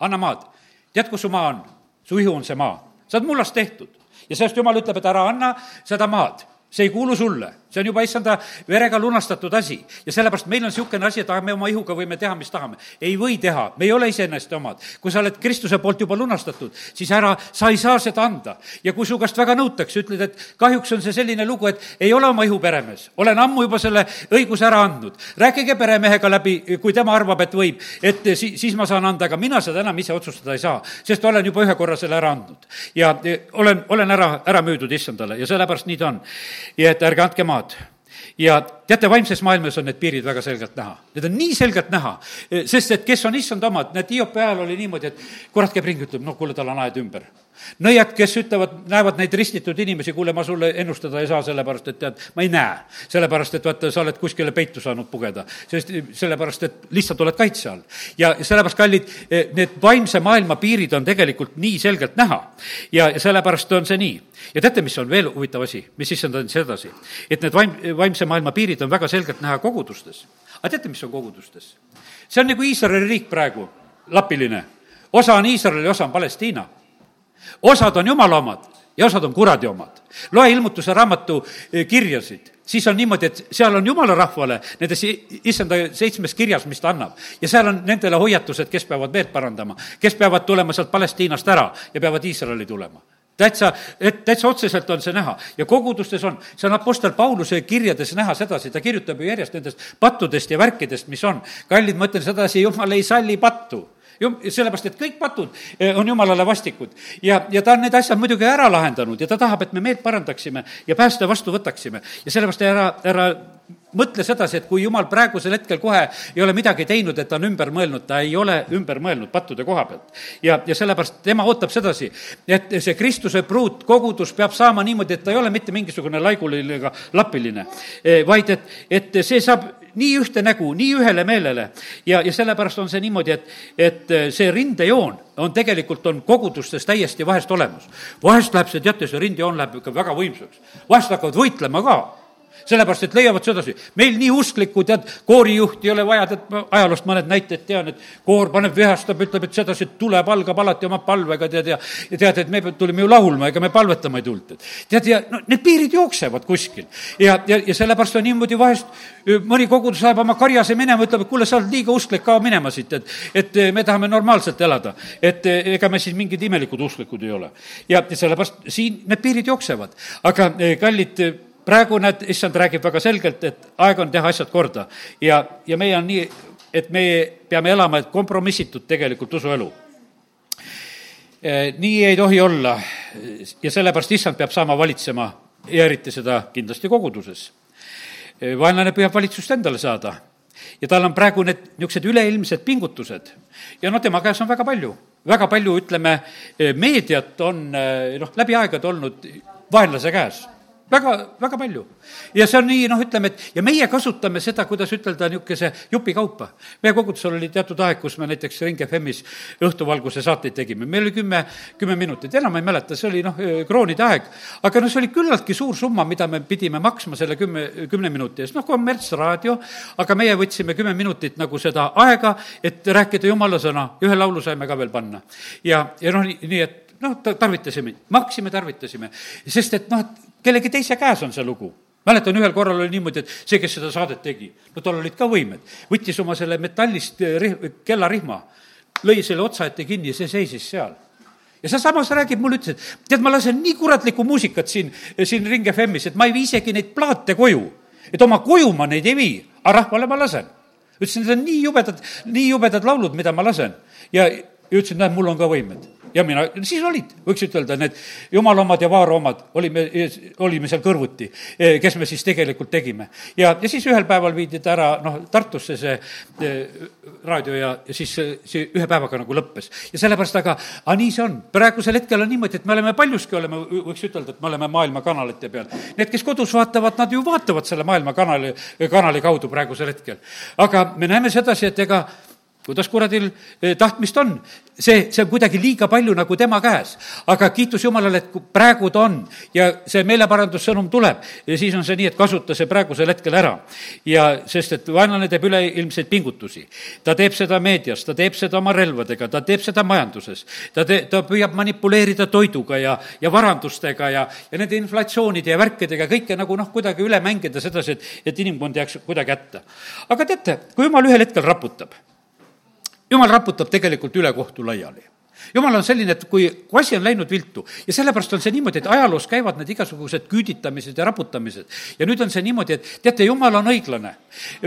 anna maad. tead, kus su maa on? su ihu on see maa. sa oled mullast tehtud ja sellest jumal ütleb, et ära anna seda maad see ei kuulu sulle, see on juba issanda verega lunastatud asi. ja sellepärast meil on niisugune asi, et aga me oma ihuga võime teha, mis tahame. ei või teha, me ei ole iseenesest omad. kui sa oled Kristuse poolt juba lunastatud, siis ära, sa ei saa seda anda. ja kui su käest väga nõutakse, ütled, et kahjuks on see selline lugu, et ei ole oma ihu peremees. olen ammu juba selle õiguse ära andnud. rääkige peremehega läbi, kui tema arvab, et võib, et si-, siis ma saan anda, aga mina seda enam ise otsustada ei saa, sest olen juba ühe korra selle ära andnud. ja olen, olen ära, ära müüdud issandale ja sellepärast nii ta on ja et ärge andke maad ja teate, vaimses maailmas on need piirid väga selgelt näha. Need on nii selgelt näha, sest et kes on issand omad, näed, Hiopi ajal oli niimoodi, et kurat käib ringi, ütleb, no kuule, tal on aed ümber. Nõiad, kes ütlevad, näevad neid ristitud inimesi, kuule, ma sulle ennustada ei saa, sellepärast et tead, ma ei näe. sellepärast, et vaata, sa oled kuskile peitu saanud pugeda, sest sellepärast, et lihtsalt oled kaitse all. ja sellepärast, kallid, need vaimse maailma piirid on tegelikult nii selgelt näha. ja sellepärast on see nii ja teate, mis on veel huvitav asi, mis issand andis edasi? et need vaim, vaimse maailma piirid on väga selgelt näha kogudustes. aga teate, mis on kogudustes? see on nagu Iisraeli riik praegu, lapiline. osa on Iisraeli, osa on Palestiina. Osad on jumala omad ja osad on kuradi omad. loe ilmutuse raamatu eh, kirjasid, siis on niimoodi, et seal on jumala rahvale nendes issanda seitsmes kirjas, mis ta annab. ja seal on nendele hoiatused, kes peavad meelt parandama, kes peavad tulema sealt Palestiinast ära ja peavad Iisraeli tulema täitsa, et täitsa otseselt on see näha ja kogudustes on, see on Apostel Pauluse kirjades näha sedasi, ta kirjutab ju järjest nendest pattudest ja värkidest, mis on. kallid, ma ütlen sedasi, jumal ei salli pattu sellepärast, et kõik patud eh, on jumalale vastikud. ja, ja ta on need asjad muidugi ära lahendanud ja ta tahab, et me meelt parandaksime ja pääste vastu võtaksime. ja sellepärast ära, ära mõtle sedasi, et kui jumal praegusel hetkel kohe ei ole midagi teinud, et ta on ümber mõelnud, ta ei ole ümber mõelnud pattude koha pealt. ja, ja sellepärast tema ootab sedasi, et see Kristuse pruut, kogudus peab saama niimoodi, et ta ei ole mitte mingisugune laiguline ega lapiline, eh, vaid et, et see saab nii ühte nägu, nii ühele meelele. ja, ja sellepärast on see niimoodi, et, et see rindejoon on tegelikult, on kogudustes täiesti vahest olemas. vahest läheb see, teate, see rindejoon läheb ikka väga võimsaks. vahest hakkavad võitlema ka sellepärast, et leiavad sedasi, meil nii usklikku, tead, koorijuht ei ole vaja, tead, ma ajaloost mõned näited tean, et koor paneb, vihastab, ütleb, et sedasi, et tuleb, algab alati oma palvega, tead, ja ja tead, et me tulime ju laulma, ega me palvetama ei tulnud, et tead, ja no need piirid jooksevad kuskil. ja, ja, ja sellepärast on niimoodi vahest, mõni kogudus läheb oma karjase minema, ütleb, et kuule, sa oled liiga usklik, kao minema siit, et et me tahame normaalselt elada. et ega me siis mingid imelikud usklikud ei ole. ja sellepärast siin need piirid jooksevad. aga kallid praegu näed, issand räägib väga selgelt, et aeg on teha asjad korda. Ja, ja meie on nii, et me peame elama kompromissitut tegelikult usuelu. Eh, nii ei tohi olla. Ja sellepärast issand peab saama valitsema ja eriti seda kindlasti koguduses. Eh, vaenlane püüab valitsust endale saada. Ja tal on praegu need niisugused üleilmsed pingutused. Ja noh, tema käes on väga palju, väga palju, ütleme, eh, meediat on noh, läbi aegade olnud vaenlase käes väga, väga palju. ja see on nii, noh, ütleme, et ja meie kasutame seda, kuidas ütelda, niisuguse jupikaupa. meie kogudusel oli teatud aeg, kus me näiteks Ring FM-is õhtuvalguse saateid tegime, meil oli kümme, kümme minutit, enam ei mäleta, see oli noh, kroonide aeg. aga noh, see oli küllaltki suur summa, mida me pidime maksma selle kümme, kümne minuti eest, noh, kommertsraadio, aga meie võtsime kümme minutit nagu seda aega, et rääkida jumala sõna, ühe laulu saime ka veel panna. ja, ja noh, nii, et noh, tarvitasime, maksime, tarvitasime, sest et noh, et kellegi teise käes on see lugu mäletan, ühel korral oli niimoodi, et see, kes seda saadet tegi, no tal olid ka võimed, võttis oma selle metallist eh, rih-, kellarihma, lõi selle otsaette kinni ja see seisis seal. ja sealsamas räägib mulle, ütles, et tead, ma lasen nii kuratlikku muusikat siin, siin Ring FM-is, et ma ei vii isegi neid plaate koju. et oma koju ma neid ei vii, aga rahvale ma lasen. ütlesin, need on nii jubedad, nii jubedad laulud, mida ma lasen. ja, ja ütlesin, näed, mul on ka võimed ja mina, siis olid, võiks ütelda, need jumala omad ja vaara omad, olime, olime seal kõrvuti, e, kes me siis tegelikult tegime. ja, ja siis ühel päeval viidi ta ära, noh, Tartusse see e, raadio ja, ja siis see, see ühe päevaga nagu lõppes. ja sellepärast, aga, aga nii see on. praegusel hetkel on niimoodi, et me oleme paljuski, oleme, võiks ütelda, et me oleme maailma kanalite peal. Need, kes kodus vaatavad, nad ju vaatavad selle maailma kanali, kanali kaudu praegusel hetkel. aga me näeme sedasi, et ega kuidas kuradil eh, tahtmist on. see, see on kuidagi liiga palju nagu tema käes. aga kiitus Jumalale, et praegu ta on ja see meeleparandussõnum tuleb ja siis on see nii, et kasuta see praegusel hetkel ära. ja sest, et vaenlane teeb üleilmseid pingutusi. ta teeb seda meedias, ta teeb seda oma relvadega, ta teeb seda majanduses. ta tee-, ta püüab manipuleerida toiduga ja, ja varandustega ja, ja nende inflatsioonide ja värkidega, kõike nagu noh, kuidagi üle mängida sedasi, et, et inimkond jääks kuidagi hätta. aga teate, kui jumal ühel hetkel raputab jumal raputab tegelikult ülekohtu laiali jumal on selline, et kui, kui asi on läinud viltu ja sellepärast on see niimoodi, et ajaloos käivad need igasugused küüditamised ja raputamised. ja nüüd on see niimoodi, et teate, jumal on õiglane.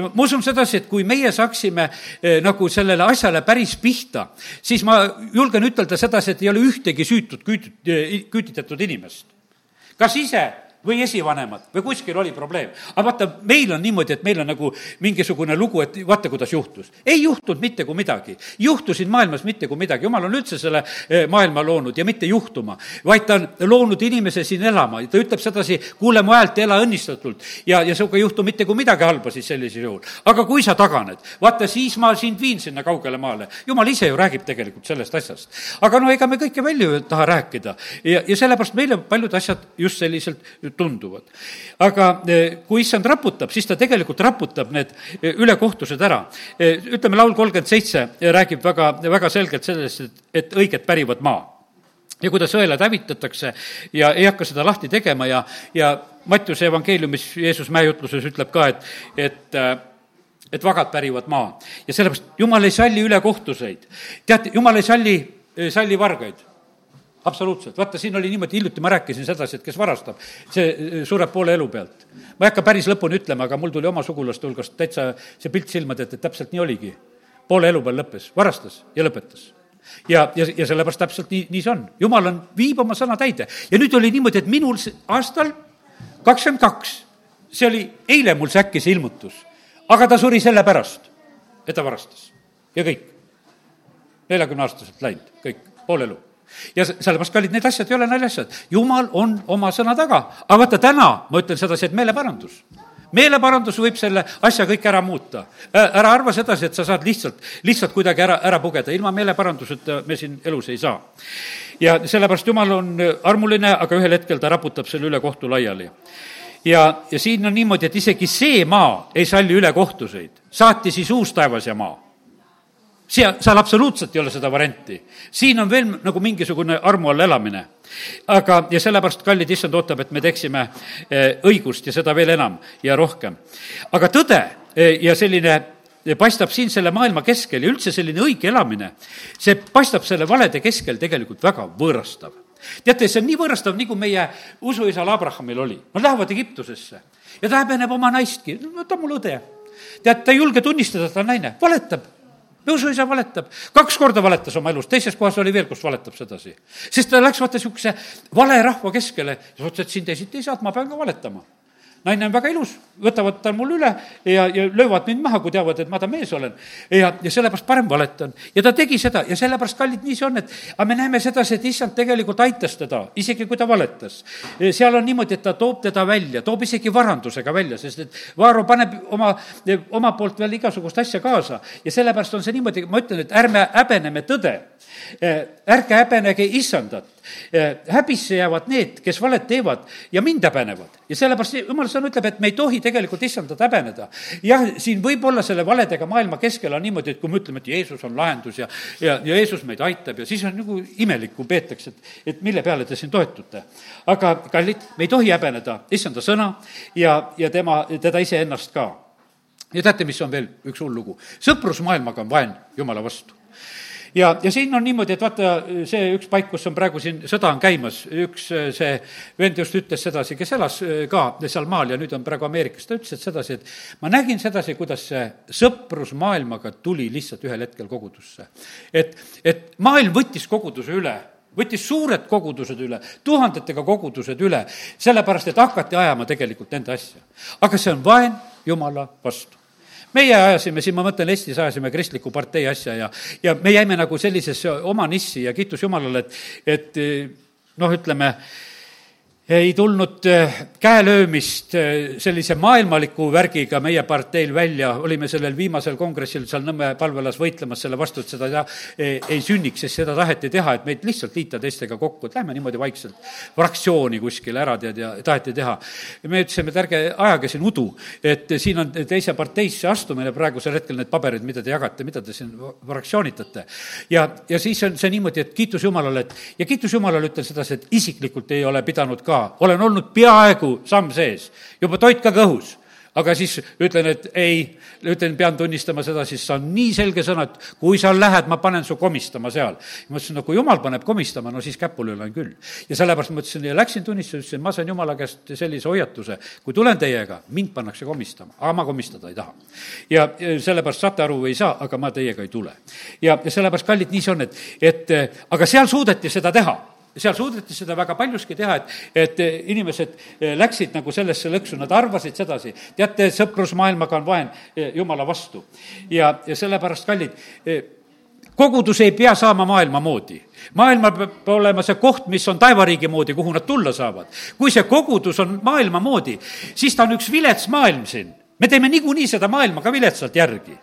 ma usun sedasi, et kui meie saaksime eh, nagu sellele asjale päris pihta, siis ma julgen ütelda sedasi, et ei ole ühtegi süütut eh, küüditatud inimest. kas ise või esivanemad või kuskil oli probleem. aga vaata, meil on niimoodi, et meil on nagu mingisugune lugu, et vaata, kuidas juhtus. ei juhtunud mitte kui midagi. juhtusid maailmas mitte kui midagi, jumal on üldse selle eh, maailma loonud ja mitte juhtuma, vaid ta on loonud inimese siin elama ja ta ütleb sedasi, kuule mu häält ela õnnistatult. ja, ja sinuga ei juhtu mitte kui midagi halba siis sellisel juhul. aga kui sa taganed, vaata siis ma sind viin sinna kaugele maale. jumal ise ju räägib tegelikult sellest asjast. aga no ega me kõike välja ei taha rääkida ja, ja sellepärast meile paljud asjad just selliselt tunduvad. aga eh, kui issand raputab, siis ta tegelikult raputab need eh, ülekohtused ära. Eh, ütleme, laul kolmkümmend seitse räägib väga, väga selgelt sellest, et, et õiged pärivad maa ja kuidas õelad hävitatakse ja ei hakka seda lahti tegema ja, ja Mattiuse evangeeliumis Jeesus mäejutluses ütleb ka, et, et et vagad pärivad maa ja sellepärast Jumal ei salli ülekohtuseid. teate, Jumal ei salli, salli vargaid absoluutselt, vaata, siin oli niimoodi, hiljuti ma rääkisin sedasi, et kes varastab, see sureb poole elu pealt. ma ei hakka päris lõpuni ütlema, aga mul tuli oma sugulaste hulgast täitsa see pilt silmade ette, et täpselt nii oligi. poole elu peal lõppes, varastas ja lõpetas ja, ja, ja sellepärast täpselt nii, nii see on. jumal on, viib oma sõna täide. ja nüüd oli niimoodi, et minul aastal kakskümmend kaks, see oli eile mul see äkki see ilmutus, aga ta suri sellepärast, et ta varastas ja kõik. neljakümneaastaselt läinud, kõik, pool elu ja sellepärast, kallid, need asjad ei ole naljaasjad. jumal on oma sõna taga, aga vaata täna ma ütlen sedasi, et meeleparandus meeleparandus võib selle asja kõik ära muuta. ära arva sedasi, et sa saad lihtsalt, lihtsalt kuidagi ära, ära pugeda, ilma meeleparanduseta me siin elus ei saa. ja sellepärast Jumal on armuline, aga ühel hetkel ta raputab selle ülekohtu laiali ja, ja siin on niimoodi, et isegi see maa ei salli ülekohtuseid, saati siis uus taevas ja maa seal, seal absoluutselt ei ole seda varianti. siin on veel nagu mingisugune armu all elamine. aga, ja sellepärast, kallid issand ootab, et me teeksime eh, õigust ja seda veel enam ja rohkem. aga tõde eh, ja selline eh, paistab siin selle maailma keskel ja üldse selline õige elamine, see paistab selle valede keskel tegelikult väga võõrastav. teate, see on nii võõrastav, nagu meie usuisal Abrahamil oli. Nad lähevad Egiptusesse ja ta häbeneb oma naistki, no ta on mul õde. tead, ta ei julge tunnistada, et ta on naine, valetab usuisa valetab, kaks korda valetas oma elus, teises kohas oli veel, kus valetab sedasi. sest ta läks vaata niisuguse vale rahva keskele. Ja otsustas, et siin teisiti ei saa, et ma pean ka valetama naine on väga ilus, võtavad ta mul üle ja, ja löövad mind maha, kui teavad, et ma ta mees olen. ja, ja sellepärast parem valetan. ja ta tegi seda ja sellepärast, kallid, nii see on, et aga me näeme sedasi, et issand tegelikult aitas teda, isegi kui ta valetas. seal on niimoodi, et ta toob teda välja, toob isegi varandusega välja, sest et Vaaro paneb oma, oma poolt veel igasugust asja kaasa ja sellepärast on see niimoodi, ma ütlen, et ärme häbeneme tõde. ärge häbenege issandat häbisse jäävad need, kes valet teevad ja mind häbenevad. ja sellepärast jumal sõna ütleb, et me ei tohi tegelikult issandat häbeneda. jah, siin võib-olla selle valedega maailma keskel on niimoodi, et kui me ütleme, et Jeesus on lahendus ja, ja, ja Jeesus meid aitab ja siis on nagu imelik, kui peetakse, et, et mille peale te siin toetute. aga kallid, me ei tohi häbeneda issanda sõna ja, ja tema, teda iseennast ka ja teate, mis on veel üks hull lugu? sõprus maailmaga on vaen Jumala vastu ja, ja siin on niimoodi, et vaata, see üks paik, kus on praegu siin sõda on käimas, üks see vend just ütles sedasi, kes elas äh, ka seal maal ja nüüd on praegu Ameerikas, ta ütles et sedasi, et ma nägin sedasi, kuidas see sõprus maailmaga tuli lihtsalt ühel hetkel kogudusse. et, et maailm võttis koguduse üle võttis suured kogudused üle, tuhandetega kogudused üle, sellepärast et hakati ajama tegelikult nende asja. aga see on vaen Jumala vastu meie ajasime siin, ma mõtlen, Eestis ajasime kristliku partei asja ja, ja me jäime nagu sellisesse oma nissi ja kiitus Jumalale, et, et noh, ütleme, ei tulnud äh, käelöömist äh, sellise maailmaliku värgiga meie parteil välja, olime sellel viimasel kongressil seal Nõmme palvelas võitlemas selle vastu, et seda ei, ei sünniks, sest seda taheti teha, et meid lihtsalt liita teistega kokku, et lähme niimoodi vaikselt fraktsiooni kuskile ära, tead, ja taheti teha. me ütlesime, et ärge ajage siin udu, et siin on teise parteisse astumine praegusel hetkel, need paberid, mida te jagate, mida te siin fraktsioonitate. ja, ja siis on see niimoodi, et kiitus Jumalale, et ja kiitus Jumalale ütlen sedasi, et isiklikult ei ole pidanud ka ka, olen olnud peaaegu samm sees, juba toit ka kõhus aga siis ütlen, et ei, ütlen, pean tunnistama seda, siis on nii selge sõna, et kui sa lähed, ma panen su komistama seal. ma ütlesin, no kui jumal paneb komistama, no siis käpuli olen küll. ja sellepärast ma ütlesin ja läksin tunnistaja, ütlesin, ma sain jumala käest sellise hoiatuse, kui tulen teiega, mind pannakse komistama, aga ma komistada ei taha. ja sellepärast saate aru või ei saa, aga ma teiega ei tule. ja, ja sellepärast, kallid, nii see on, et, et aga seal suudeti seda teha seal suudeti seda väga paljuski teha, et, et inimesed eh, läksid nagu sellesse lõksu, nad arvasid sedasi, teate, sõprus maailmaga on vaen eh, jumala vastu. ja, ja sellepärast, kallid, eh, kogudus ei pea saama maailma moodi. maailma peab olema see koht, mis on taevariigi moodi, kuhu nad tulla saavad. kui see kogudus on maailma moodi, siis ta on üks vilets maailm siin. me teeme niikuinii seda maailma ka viletsalt järgi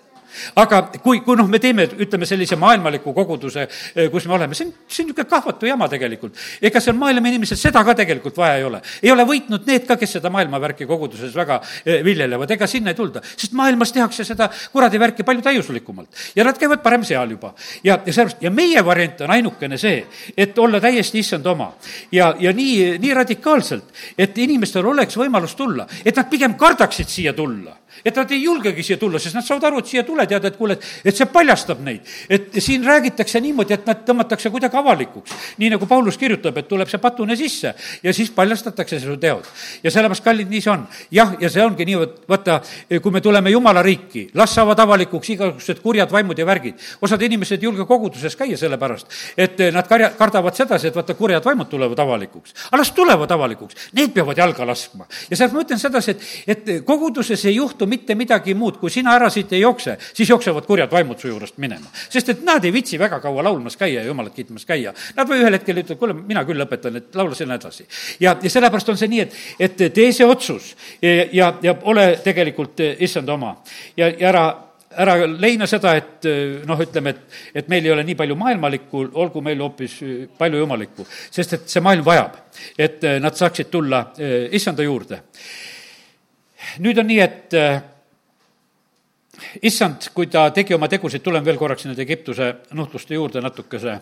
aga kui, kui noh, me teeme, ütleme sellise maailmaliku koguduse, eh, kus me oleme, see on, see on niisugune kahvatu jama tegelikult. ega seal maailma inimesed seda ka tegelikult vaja ei ole. ei ole võitnud need ka, kes seda maailmavärki koguduses väga eh, viljelevad, ega sinna ei tulda. sest maailmas tehakse seda kuradi värki palju täiuslikumalt ja nad käivad parem seal juba. ja, ja sellepärast, ja meie variant on ainukene see, et olla täiesti issand oma. ja, ja nii, nii radikaalselt, et inimestel oleks võimalus tulla, et nad pigem kardaksid siia tulla et nad ei julgegi siia tulla, sest nad saavad aru, et siia tule, tead, et kuule, et see paljastab neid. et siin räägitakse niimoodi, et nad tõmmatakse kuidagi avalikuks. nii nagu Paulus kirjutab, et tuleb see patune sisse ja siis paljastatakse su teod. ja sellepärast, kallid, nii see on. jah, ja see ongi nii, vaata, kui me tuleme Jumala riiki, las saavad avalikuks igasugused kurjad vaimud ja värgid. osad inimesed ei julge koguduses käia sellepärast, et nad karja, kardavad sedasi, et vaata, kurjad vaimud tulevad avalikuks. aga las tulevad avalikuks, need peavad jalga laskma. ja sealt ma ütlen sedasi, et, et koguduses ei juhtu mitte midagi muud, kui sina ära siit ei jookse, siis jooksevad kurjad vaimud su juurest minema. sest et nad ei viitsi väga kaua laulmas käia ja jumalat kiitmas käia. Nad või ühel hetkel ütlevad, kuule, mina küll lõpetan, et laula sinna edasi. ja, ja sellepärast on see nii, et, et tee see otsus ja, ja, ja ole tegelikult issand oma ja, ja ära ära leina seda, et noh, ütleme, et, et meil ei ole nii palju maailmalikku, olgu meil hoopis palju jumalikku, sest et see maailm vajab, et nad saaksid tulla issanda juurde nüüd on nii, et äh, issand, kui ta tegi oma tegusid, tulen veel korraks nende Egiptuse nuhtluste juurde natukese,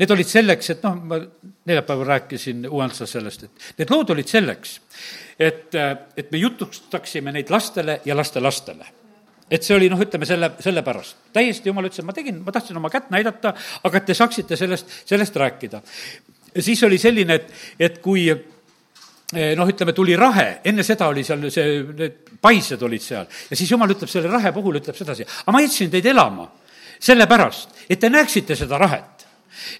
need olid selleks, et noh, ma neljapäeval rääkisin uuendusest sellest, et need lood olid selleks, et, äh, et me jutustaksime neid lastele ja lastelastele et see oli noh, ütleme selle, sellepärast. täiesti jumal ütles, et ma tegin, ma tahtsin oma kätt näidata, aga et te saaksite sellest, sellest rääkida. siis oli selline, et, et kui noh, ütleme, tuli rahe, enne seda oli seal see, need paised olid seal ja siis jumal ütleb selle rahe puhul, ütleb sedasi, aga ma jätsin teid elama sellepärast, et te näeksite seda rahet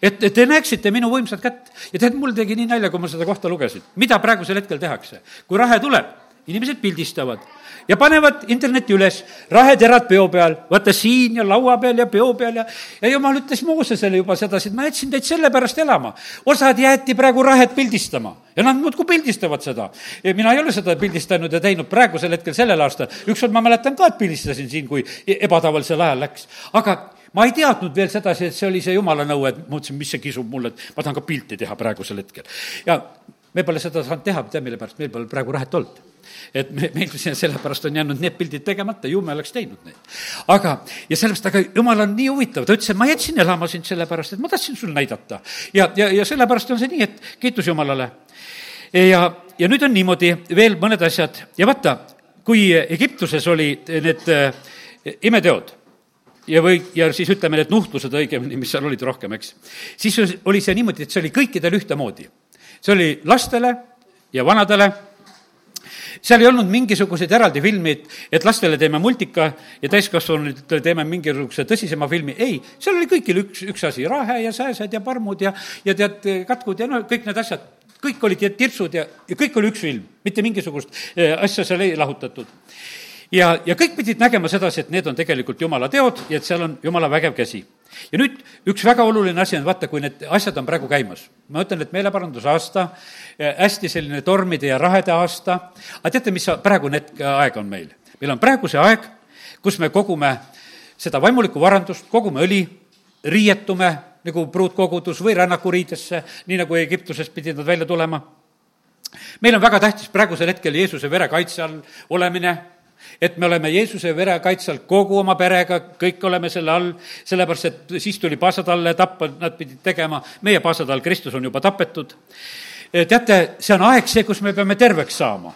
et, et te näeksite minu võimsat kätt ja tead, mul tegi nii nalja, kui ma seda kohta lugesin. mida praegusel hetkel tehakse? kui rahe tuleb, inimesed pildistavad ja panevad interneti üles, raheterad peo peal, vaata siin ja laua peal ja peo peal ja, ja jumal ütles Moosesele juba sedasi, et ma jätsin teid sellepärast elama. osad jäeti praegu rahet pildistama ja nad muudkui pildistavad seda. mina ei ole seda pildistanud ja teinud praegusel hetkel sellel aastal. ükskord ma mäletan ka, et pildistasin siin, kui ebatavalisel ajal läks, aga ma ei teadnud veel sedasi, et see oli see jumala nõue, et mõtlesin, mis see kisub mulle, et ma tahan ka pilti teha praegusel hetkel. ja me pole seda saanud teha, tead mille pärast, meil pole praegu rahet olnud et me, meil sellepärast on jäänud need pildid tegemata, ju me oleks teinud neid. aga, ja sellepärast, aga jumal on nii huvitav, ta ütles, et ma jätsin elama sind sellepärast, et ma tahtsin sul näidata. ja, ja, ja sellepärast on see nii, et kiitus Jumalale. ja, ja nüüd on niimoodi veel mõned asjad ja vaata, kui Egiptuses oli need äh, imeteod ja või, ja siis ütleme, need nuhtlused õigemini, mis seal olid rohkem, eks, siis oli see niimoodi, et see oli kõikidel ühtemoodi. see oli lastele ja vanadele seal ei olnud mingisuguseid eraldi filmi, et, et lastele teeme multika ja täiskasvanutele teeme mingisuguse tõsisema filmi, ei, seal oli kõigil üks, üks asi, rahe ja sääsed ja parmud ja, ja tead, katkud ja no kõik need asjad, kõik olid ja tirtsud ja, ja kõik oli üks film, mitte mingisugust eh, asja seal ei lahutatud. Ja, ja kõik pidid nägema sedasi, et need on tegelikult jumala teod ja et seal on jumala vägev käsi. Ja nüüd üks väga oluline asi on, vaata, kui need asjad on praegu käimas. ma ütlen, et meeleparandusaasta, eh, hästi selline tormide ja rahede aasta, aga teate, mis praegune hetk, aeg on meil? meil on praegu see aeg, kus me kogume seda vaimulikku varandust, kogume õli, riietume nagu pruutkogudus või rännakuriidesse, nii nagu Egiptusest pidid nad välja tulema. meil on väga tähtis praegusel hetkel Jeesuse vere kaitse all olemine et me oleme Jeesuse vere kaitse all kogu oma perega, kõik oleme selle all, sellepärast et siis tuli paasatalle tappa, nad pidid tegema, meie paasatall Kristus on juba tapetud. teate, see on aeg see, kus me peame terveks saama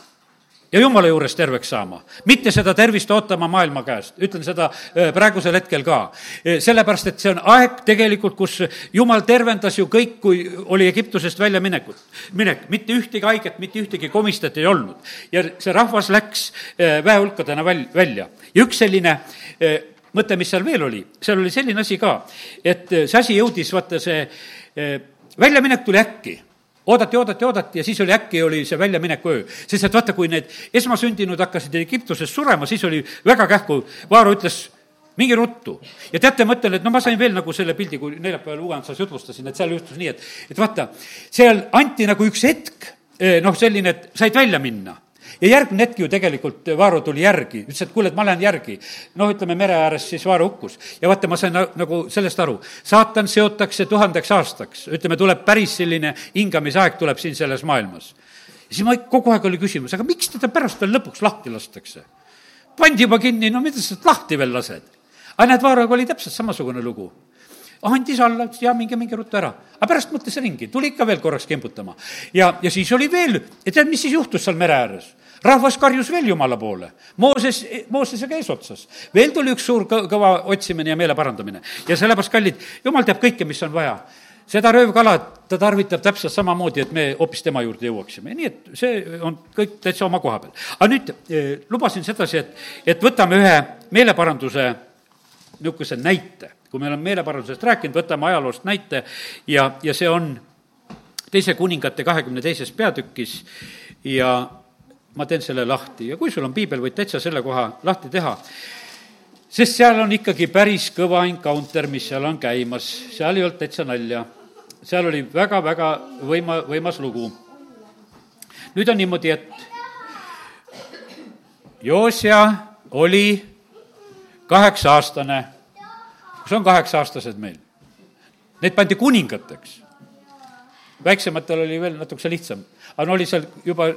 ja jumala juures terveks saama, mitte seda tervist ootama maailma käest, ütlen seda äh, praegusel hetkel ka. Äh, sellepärast, et see on aeg tegelikult, kus jumal tervendas ju kõik, kui oli Egiptusest väljaminekut, minek, mitte ühtegi haiget, mitte ühtegi komistat ei olnud. ja see rahvas läks äh, väehulkadena väl-, välja. Ja üks selline mõte, mis seal veel oli, seal oli selline asi ka, et see asi jõudis, vaata see väljaminek tuli äkki oodati, oodati, oodati ja siis oli äkki oli see väljamineku öö. sest et vaata, kui need esmasündinud hakkasid Egiptuses surema, siis oli väga kähku, Vaaro ütles, minge ruttu. ja teate, mõtlen, et no ma sain veel nagu selle pildi, kui neljapäeval uuendusas jutlustasin, et seal juhtus nii, et, et vaata, seal anti nagu üks hetk, eh, noh, selline, et said välja minna ja järgmine hetk ju tegelikult Vaaro tuli järgi, ütles, et kuule, et ma lähen järgi. noh, ütleme mere ääres siis Vaaro hukkus. ja vaata, ma sain nagu sellest aru, saatan seotakse tuhandeks aastaks, ütleme, tuleb päris selline hingamisaeg tuleb siin selles maailmas. siis ma kogu aeg oli küsimus, aga miks teda pärast veel lõpuks lahti lastakse? pandi juba kinni, no mida sa lahti veel lased? aga näed, Vaaraga oli täpselt samasugune lugu andis alla, ütles ja minge, minge ruttu ära. aga pärast mõtles ringi, tuli ikka veel korraks kimbutama. ja, ja siis oli veel, ja tead, mis siis juhtus seal mere ääres? Rahvas karjus veel Jumala poole. Mooses, Moosesega eesotsas. veel tuli üks suur kõva otsimine ja meele parandamine. ja sellepärast, kallid, Jumal teab kõike, mis on vaja seda röövkala ta tarvitab täpselt samamoodi, et me hoopis tema juurde jõuaksime, nii et see on kõik täitsa oma koha peal. aga nüüd eh, lubasin sedasi, et, et võtame ühe meeleparanduse niisuguse näite kui me oleme meeleparandusest rääkinud, võtame ajaloost näite ja, ja see on teise kuningate kahekümne teises peatükis ja ma teen selle lahti ja kui sul on piibel, võid täitsa selle koha lahti teha sest seal on ikkagi päris kõva encounter, mis seal on käimas, seal ei olnud täitsa nalja. seal oli väga-väga võima, võimas lugu. nüüd on niimoodi, et Joosja oli kaheksa-aastane kus on kaheksa-aastased meil? Need pandi kuningateks. väiksematel oli veel natukese lihtsam, aga no oli seal juba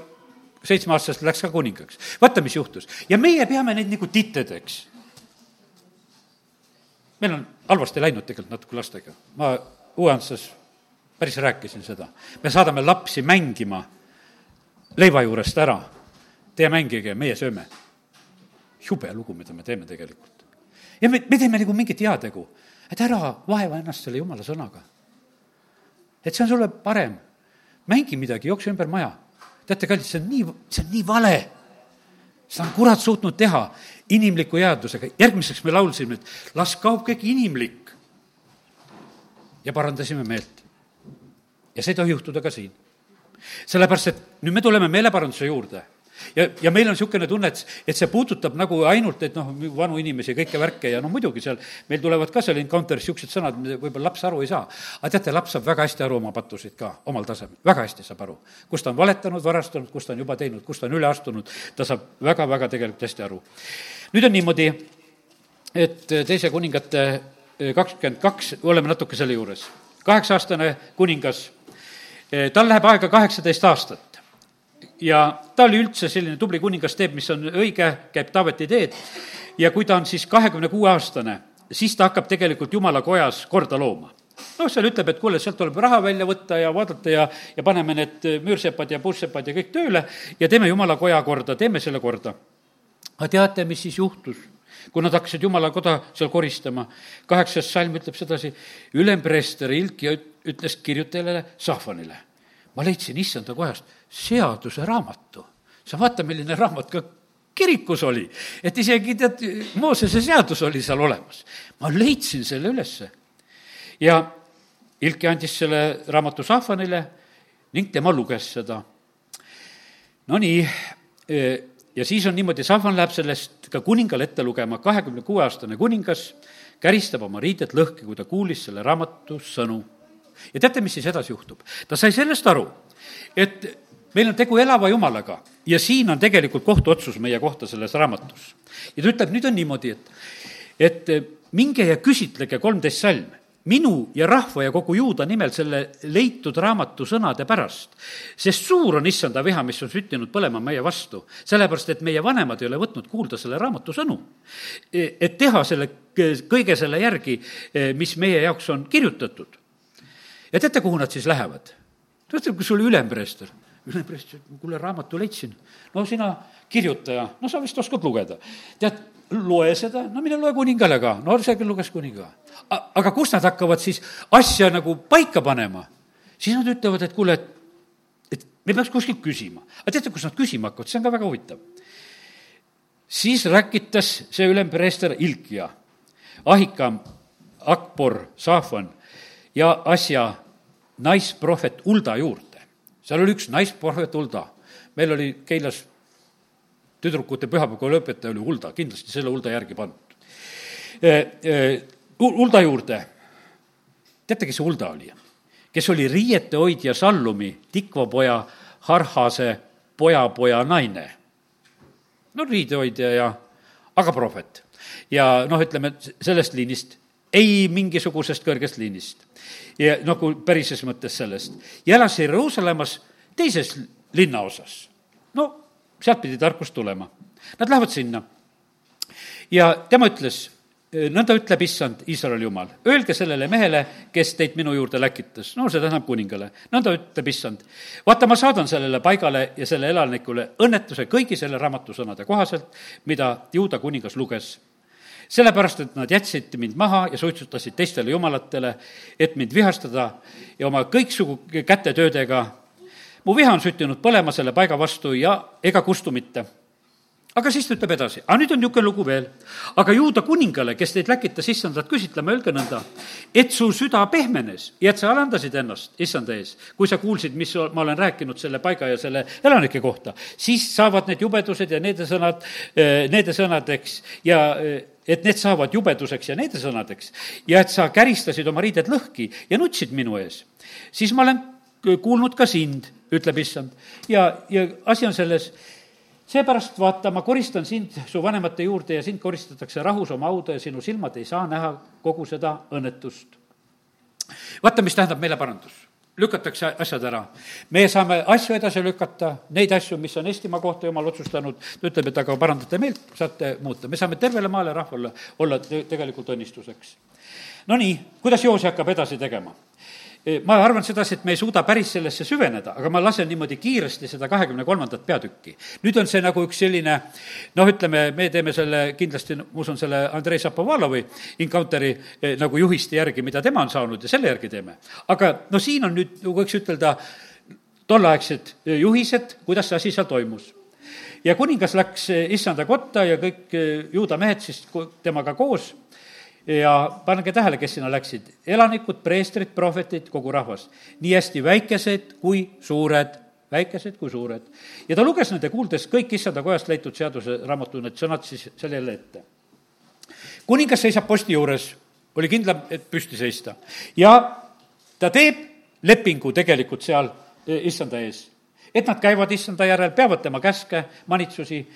seitsmeaastasest läks ka kuningaks. vaata, mis juhtus. ja meie peame neid nagu tittedeks. meil on halvasti läinud tegelikult natuke lastega. ma Uuantsas päris rääkisin seda. me saadame lapsi mängima leiva juurest ära. Teie mängige, meie sööme. jube lugu, mida me teeme tegelikult ja me, me teeme nagu mingit heategu, et ära vaeva ennast selle jumala sõnaga. et see on sulle parem. mängi midagi, jookse ümber maja. Teate, kallid, see on nii, see on nii vale. seda on kurat suutnud teha inimliku jäädusega. järgmiseks me laulsime, et las kaob kõik inimlik. ja parandasime meelt. ja see ei tohi juhtuda ka siin. sellepärast, et nüüd me tuleme meeleparanduse juurde ja, ja meil on niisugune tunne, et, et see puudutab nagu ainult, et noh, vanu inimesi ja kõike värke ja no muidugi seal, meil tulevad ka seal encounter'is niisugused sõnad, mida võib-olla laps aru ei saa. aga teate, laps saab väga hästi aru oma pattusid ka, omal tasemel, väga hästi saab aru. kus ta on valetanud, varastanud, kus ta on juba teinud, kus ta on üle astunud, ta saab väga-väga tegelikult hästi aru. nüüd on niimoodi, et teise kuningate eh, kakskümmend kaks, oleme natuke selle juures. kaheksa-aastane kuningas, eh, tal läheb aega kaheksateist aastat ja ta oli üldse selline tubli kuningas, teeb, mis on õige, käib Taaveti teed ja kui ta on siis kahekümne kuue aastane, siis ta hakkab tegelikult jumala kojas korda looma noh, seal ütleb, et kuule, sealt tuleb raha välja võtta ja vaadata ja, ja paneme need müürsepad ja puussepad ja kõik tööle ja teeme jumala koja korda, teeme selle korda. aga teate, mis siis juhtus? kui nad hakkasid jumala koda seal koristama, kaheksas salm ütleb sedasi, ülempreester Ilkia ütles kirjutajale Sahvanile, ma leidsin issanda kojast seaduse raamatu. sa vaata, milline raamat ka kirikus oli, et isegi tead, Moosese seadus oli seal olemas. ma leidsin selle ülesse. ja Ilki andis selle raamatu Sahvanile ning tema luges seda. Nonii, e, ja siis on niimoodi, Sahvan läheb sellest ka kuningale ette lugema, kahekümne kuue aastane kuningas käristab oma riided lõhki, kui ta kuulis selle raamatu sõnu. ja teate, mis siis edasi juhtub? ta sai sellest aru, et meil on tegu elava jumalaga ja siin on tegelikult kohtuotsus meie kohta selles raamatus. ja ta ütleb, nüüd on niimoodi, et, et minge ja küsitlege kolmteist salm minu ja rahva ja kogu juuda nimel selle leitud raamatu sõnade pärast. sest suur on issanda viha, mis on süttinud põlema meie vastu, sellepärast et meie vanemad ei ole võtnud kuulda selle raamatu sõnu. et teha selle, kõige selle järgi, mis meie jaoks on kirjutatud. ja teate, kuhu nad siis lähevad? ütleb, kas sul ülempreester ülepreest, kuule, raamatu leidsin. no sina, kirjutaja, no sa vist oskad lugeda. tead, loe seda, no mine loe kuningale ka, no see küll luges kuninga. aga kus nad hakkavad siis asja nagu paika panema? siis nad ütlevad, et kuule, et, et me peaks kuskilt küsima. aga teate, kus nad küsima hakkavad, see on ka väga huvitav. siis räkitas see ülempreester Ilkia, Ahikam, Akbor, Saafan ja asja naisprohvet Ulda juurde seal oli üks naisprohvet Hulda. meil oli Keilas tüdrukute pühapäevakooli õpetaja oli Hulda, kindlasti selle Hulda järgi pandud. Hulda juurde, teate, kes see Hulda oli? kes oli riietehoidja Sallumi, Tikva poja Harhase pojapoja naine no riidehoidja ja, aga prohvet. ja noh, ütleme sellest liinist, ei mingisugusest kõrgest liinist. ja nagu pärises mõttes sellest. ja elas Jeruusalemmas teises linnaosas. no sealt pidi tarkus tulema. Nad lähevad sinna. ja tema ütles nõnda ütleb issand, Iisraeli jumal, öelge sellele mehele, kes teid minu juurde läkitas, no see tähendab kuningale, nõnda ütleb issand. vaata, ma saadan sellele paigale ja selle elanikule õnnetuse kõigi selle raamatu sõnade kohaselt, mida Juuda kuningas luges. Sellepärast, et nad jätsid mind maha ja suitsutasid teistele jumalatele, et mind vihastada ja oma kõiksugu kätetöödega. mu viha on süttinud põlema selle paiga vastu ja ega kustu mitte aga siis ta ütleb edasi, aga nüüd on niisugune lugu veel. aga juuda kuningale, kes teid läkitas issandat küsitlema, öelge nõnda, et su süda pehmenes ja et sa alandasid ennast issanda ees, kui sa kuulsid, mis ma olen rääkinud selle paiga ja selle elanike kohta, siis saavad need jubedused ja need sõnad, eh, need sõnadeks ja eh, et need saavad jubeduseks ja need sõnadeks ja et sa käristasid oma riided lõhki ja nutsid minu ees, siis ma olen kuulnud ka sind, ütleb issand. ja, ja asi on selles, seepärast vaata, ma koristan sind su vanemate juurde ja sind koristatakse rahus oma hauda ja sinu silmad ei saa näha kogu seda õnnetust. vaata, mis tähendab meile parandus lükatakse asjad ära. me saame asju edasi lükata, neid asju, mis on Eestimaa kohta jumal otsustanud, ta ütleb, et aga parandate meelt, saate muuta. me saame tervele maale rahvale olla tegelikult õnnistuseks. Nonii, kuidas Joosi hakkab edasi tegema? Ma arvan sedasi, et me ei suuda päris sellesse süveneda, aga ma lasen niimoodi kiiresti seda kahekümne kolmandat peatükki. nüüd on see nagu üks selline noh, ütleme, me teeme selle kindlasti, ma usun, selle Andrei Šapovalovi Encounteri eh, nagu juhiste järgi, mida tema on saanud ja selle järgi teeme. aga no siin on nüüd, võiks ütelda, tolleaegsed eh, juhised, kuidas see asi seal toimus ja kuningas läks eh, issanda kotta ja kõik juuda mehed siis temaga koos ja pange tähele, kes sinna läksid, elanikud, preestrid, prohvetid, kogu rahvas. nii hästi väikesed kui suured, väikesed kui suured. ja ta luges nende kuuldes kõik issanda kojast leitud seaduseraamatu need sõnad siis seal jälle ette. kuningas seisab posti juures, oli kindlam, et püsti seista. ja ta teeb lepingu tegelikult seal e, issanda ees. et nad käivad issanda järel, peavad tema käske, manitsusi,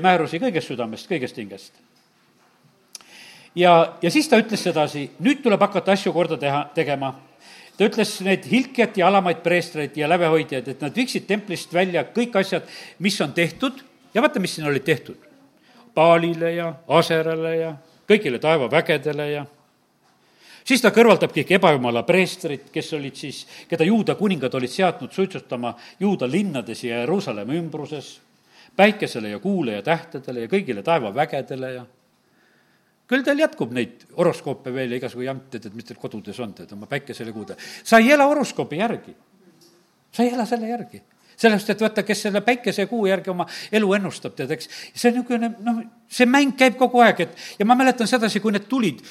määrusi kõigest südamest, kõigest hingest ja, ja siis ta ütles sedasi, nüüd tuleb hakata asju korda teha, tegema. ta ütles need hilkjat ja alamaid preestreid ja lävehoidjaid, et nad viiksid templist välja kõik asjad, mis on tehtud ja vaata, mis siin olid tehtud. Paalile ja Aserale ja kõigile taevavägedele ja siis ta kõrvaldab kõik ebajumala preestrid, kes olid siis, keda juuda kuningad olid seadnud suitsutama juuda linnades ja Jeruusalemma ümbruses, päikesele ja kuule ja tähtedele ja kõigile taevavägedele ja küll teil jätkub neid horoskoope veel ja igasugu jante, et mis teil kodudes on, tead, oma päikesele kuude. sa ei ela horoskoobi järgi. sa ei ela selle järgi sellepärast, et vaata, kes selle päikese ja kuu järgi oma elu ennustab, tead, eks. see on niisugune, noh, see mäng käib kogu aeg, et ja ma mäletan sedasi, kui need tulid,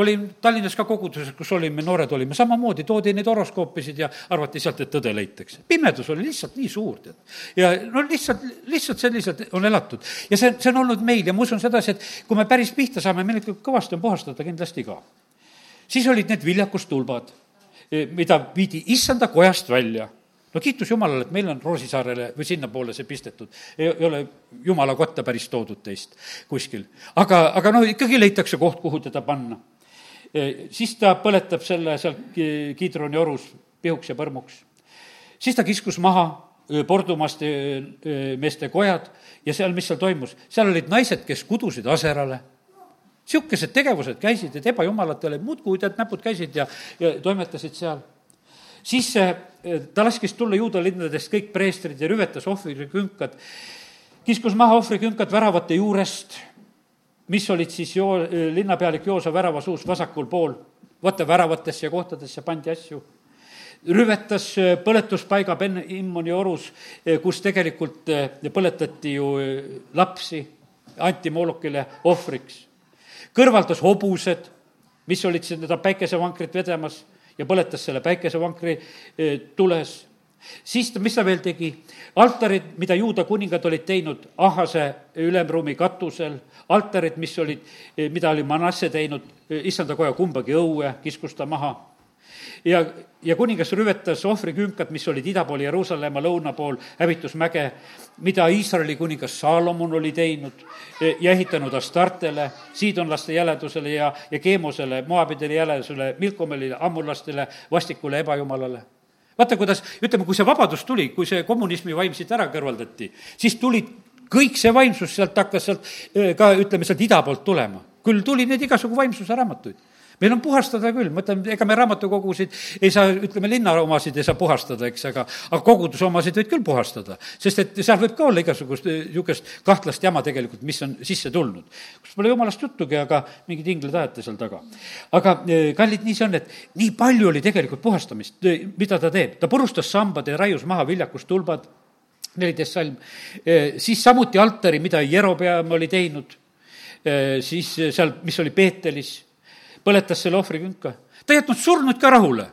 olin Tallinnas ka koguduses, kus olime, noored olime, samamoodi toodi neid horoskoopisid ja arvati sealt, et tõde leitakse. pimedus oli lihtsalt nii suur, tead. ja no lihtsalt, lihtsalt selliselt on elatud. ja see, see on olnud meil ja ma usun sedasi, et kui me päris pihta saame, meil ikka kõvasti on puhastada kindlasti ka. siis olid need viljakustulbad, mida viidi issanda kojast välja no kiitus Jumalale, et meil on Roosisaarele või sinnapoole see pistetud. ei ole Jumala kotta päris toodud teist kuskil. aga, aga noh, ikkagi leitakse koht, kuhu teda panna. E, siis ta põletab selle seal Kiidroni orus pihuks ja põrmuks. siis ta kiskus maha e, pordumaste e, meeste kojad ja seal, mis seal toimus, seal olid naised, kes kudusid aserale niisugused tegevused käisid, et ebajumalatele muudkui tead, näpud käisid ja, ja toimetasid seal siis ta laskis tulla juuda linnadest kõik preestrid ja rüvetas ohvrikünkad, kiskus maha ohvrikünkad väravate juurest, mis olid siis joo-, linnapealik Joosa värava suus vasakul pool. vaata, väravatesse kohtadesse pandi asju rüvetas põletuspaiga Ben Immoni orus, kus tegelikult põletati ju lapsi, anti moolukile ohvriks. kõrvaldas hobused, mis olid seda päikesevankrit vedamas ja põletas selle päikesevankri eh, tules. siis ta, mis ta veel tegi? altarid, mida juuda kuningad olid teinud Ahase ülemruumi katusel, altarid, mis olid, eh, mida oli Manasse teinud, eh, issanda koja kumbagi õue kiskus ta maha. Ja, ja kuningas rüvetas ohvrikünkad, mis olid ida pool Jeruusalemma, lõuna pool hävitusmäge, mida Iisraeli kuningas Saalomon oli teinud ja ehitanud Astartele, siidonlaste jäledusele ja, ja Keemosele, Moabidele jäledusele, Milkomelile, ammulastele, vastikule ebajumalale vaata, kuidas, ütleme, kui see vabadus tuli, kui see kommunismi vaim siit ära kõrvaldati, siis tulid kõik see vaimsus sealt hakkas sealt eh, ka, ütleme, sealt ida poolt tulema. küll tuli neid igasugu vaimsuse raamatuid meil on puhastada küll, ma ütlen, ega me raamatukogusid ei saa, ütleme, linna omasid ei saa puhastada, eks, aga, aga koguduse omasid võid küll puhastada. sest et seal võib ka olla igasugust niisugust kahtlast jama tegelikult, mis on sisse tulnud. kus pole jumalast juttugi, aga mingid inglid ajate seal taga. aga e, kallid, nii see on, et nii palju oli tegelikult puhastamist, e, mida ta teeb. ta purustas sambad ja raius maha viljakustulbad, neliteist salm, siis samuti altari, mida Jerobeam oli teinud, siis seal, mis oli Peetelis põletas selle ohvrikünka. ta ei jätnud surnud ka rahule.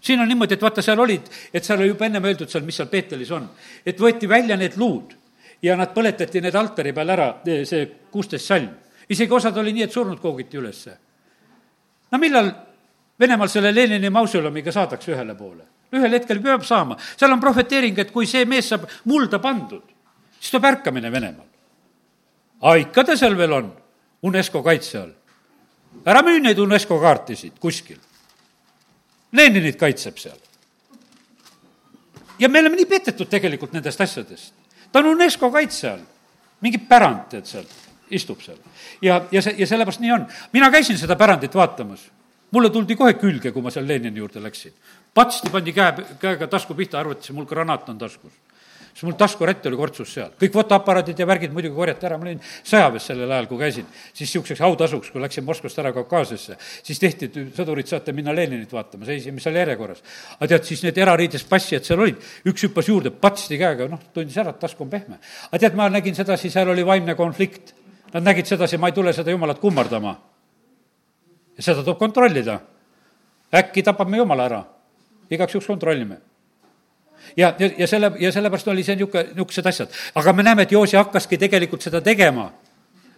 siin on niimoodi, et vaata, seal olid, et seal oli juba ennem öeldud seal, mis seal Peetelis on. et võeti välja need luud ja nad põletati need altari peal ära, see kuusteist salm. isegi osad oli nii, et surnud koogiti ülesse. no millal Venemaal selle Lenini mausoleumiga saadakse ühele poole? ühel hetkel peab saama, seal on prohveteering, et kui see mees saab mulda pandud, siis tuleb ärkamine Venemaal. aga ikka ta seal veel on, UNESCO kaitse all ära müü neid UNESCO kaartisid kuskil. Leninit kaitseb seal. ja me oleme nii petetud tegelikult nendest asjadest. ta on UNESCO kaitse all, mingi pärand, tead, seal, istub seal. ja, ja see, ja sellepärast nii on. mina käisin seda pärandit vaatamas. mulle tuldi kohe külge, kui ma seal Lenini juurde läksin. patsti pandi käe, käega tasku pihta, arvati, mul granaat on taskus siis mul taskurätt oli kortsus seal. kõik fotoaparaadid ja värgid muidugi korjati ära, ma olin sõjaväes sellel ajal, kui käisin. siis niisuguseks autasuks, kui läksin Moskvast ära Kaukaasiasse, siis tehti, et sõdurid, saate minna Leninit vaatama, seisime seal järjekorras. aga tead, siis need erariides passijad seal olid, üks hüppas juurde, patsti käega, noh, tundis ära, et task on pehme. aga tead, ma nägin sedasi, seal oli vaimne konflikt. Nad nägid sedasi, ma ei tule seda jumalat kummardama. ja seda tuleb kontrollida. äkki tapab me jumala ära. igaks juhuks kontrollime ja, ja, selle, ja sellepärast oli see niisugune, niisugused asjad. aga me näeme, et Joosi hakkaski tegelikult seda tegema.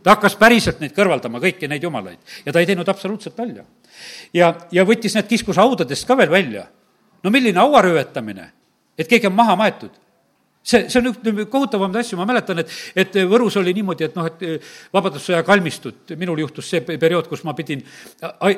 ta hakkas päriselt neid kõrvaldama, kõiki neid jumalaid. ja ta ei teinud absoluutselt nalja. ja, ja võttis need kiskus haudadest ka veel välja. no milline hauarüvetamine, et keegi on maha maetud see, see on üks kohutavamaid asju, ma mäletan, et, et Võrus oli niimoodi, et noh, et eh, Vabadussõja kalmistut, minul juhtus see periood, kus ma pidin,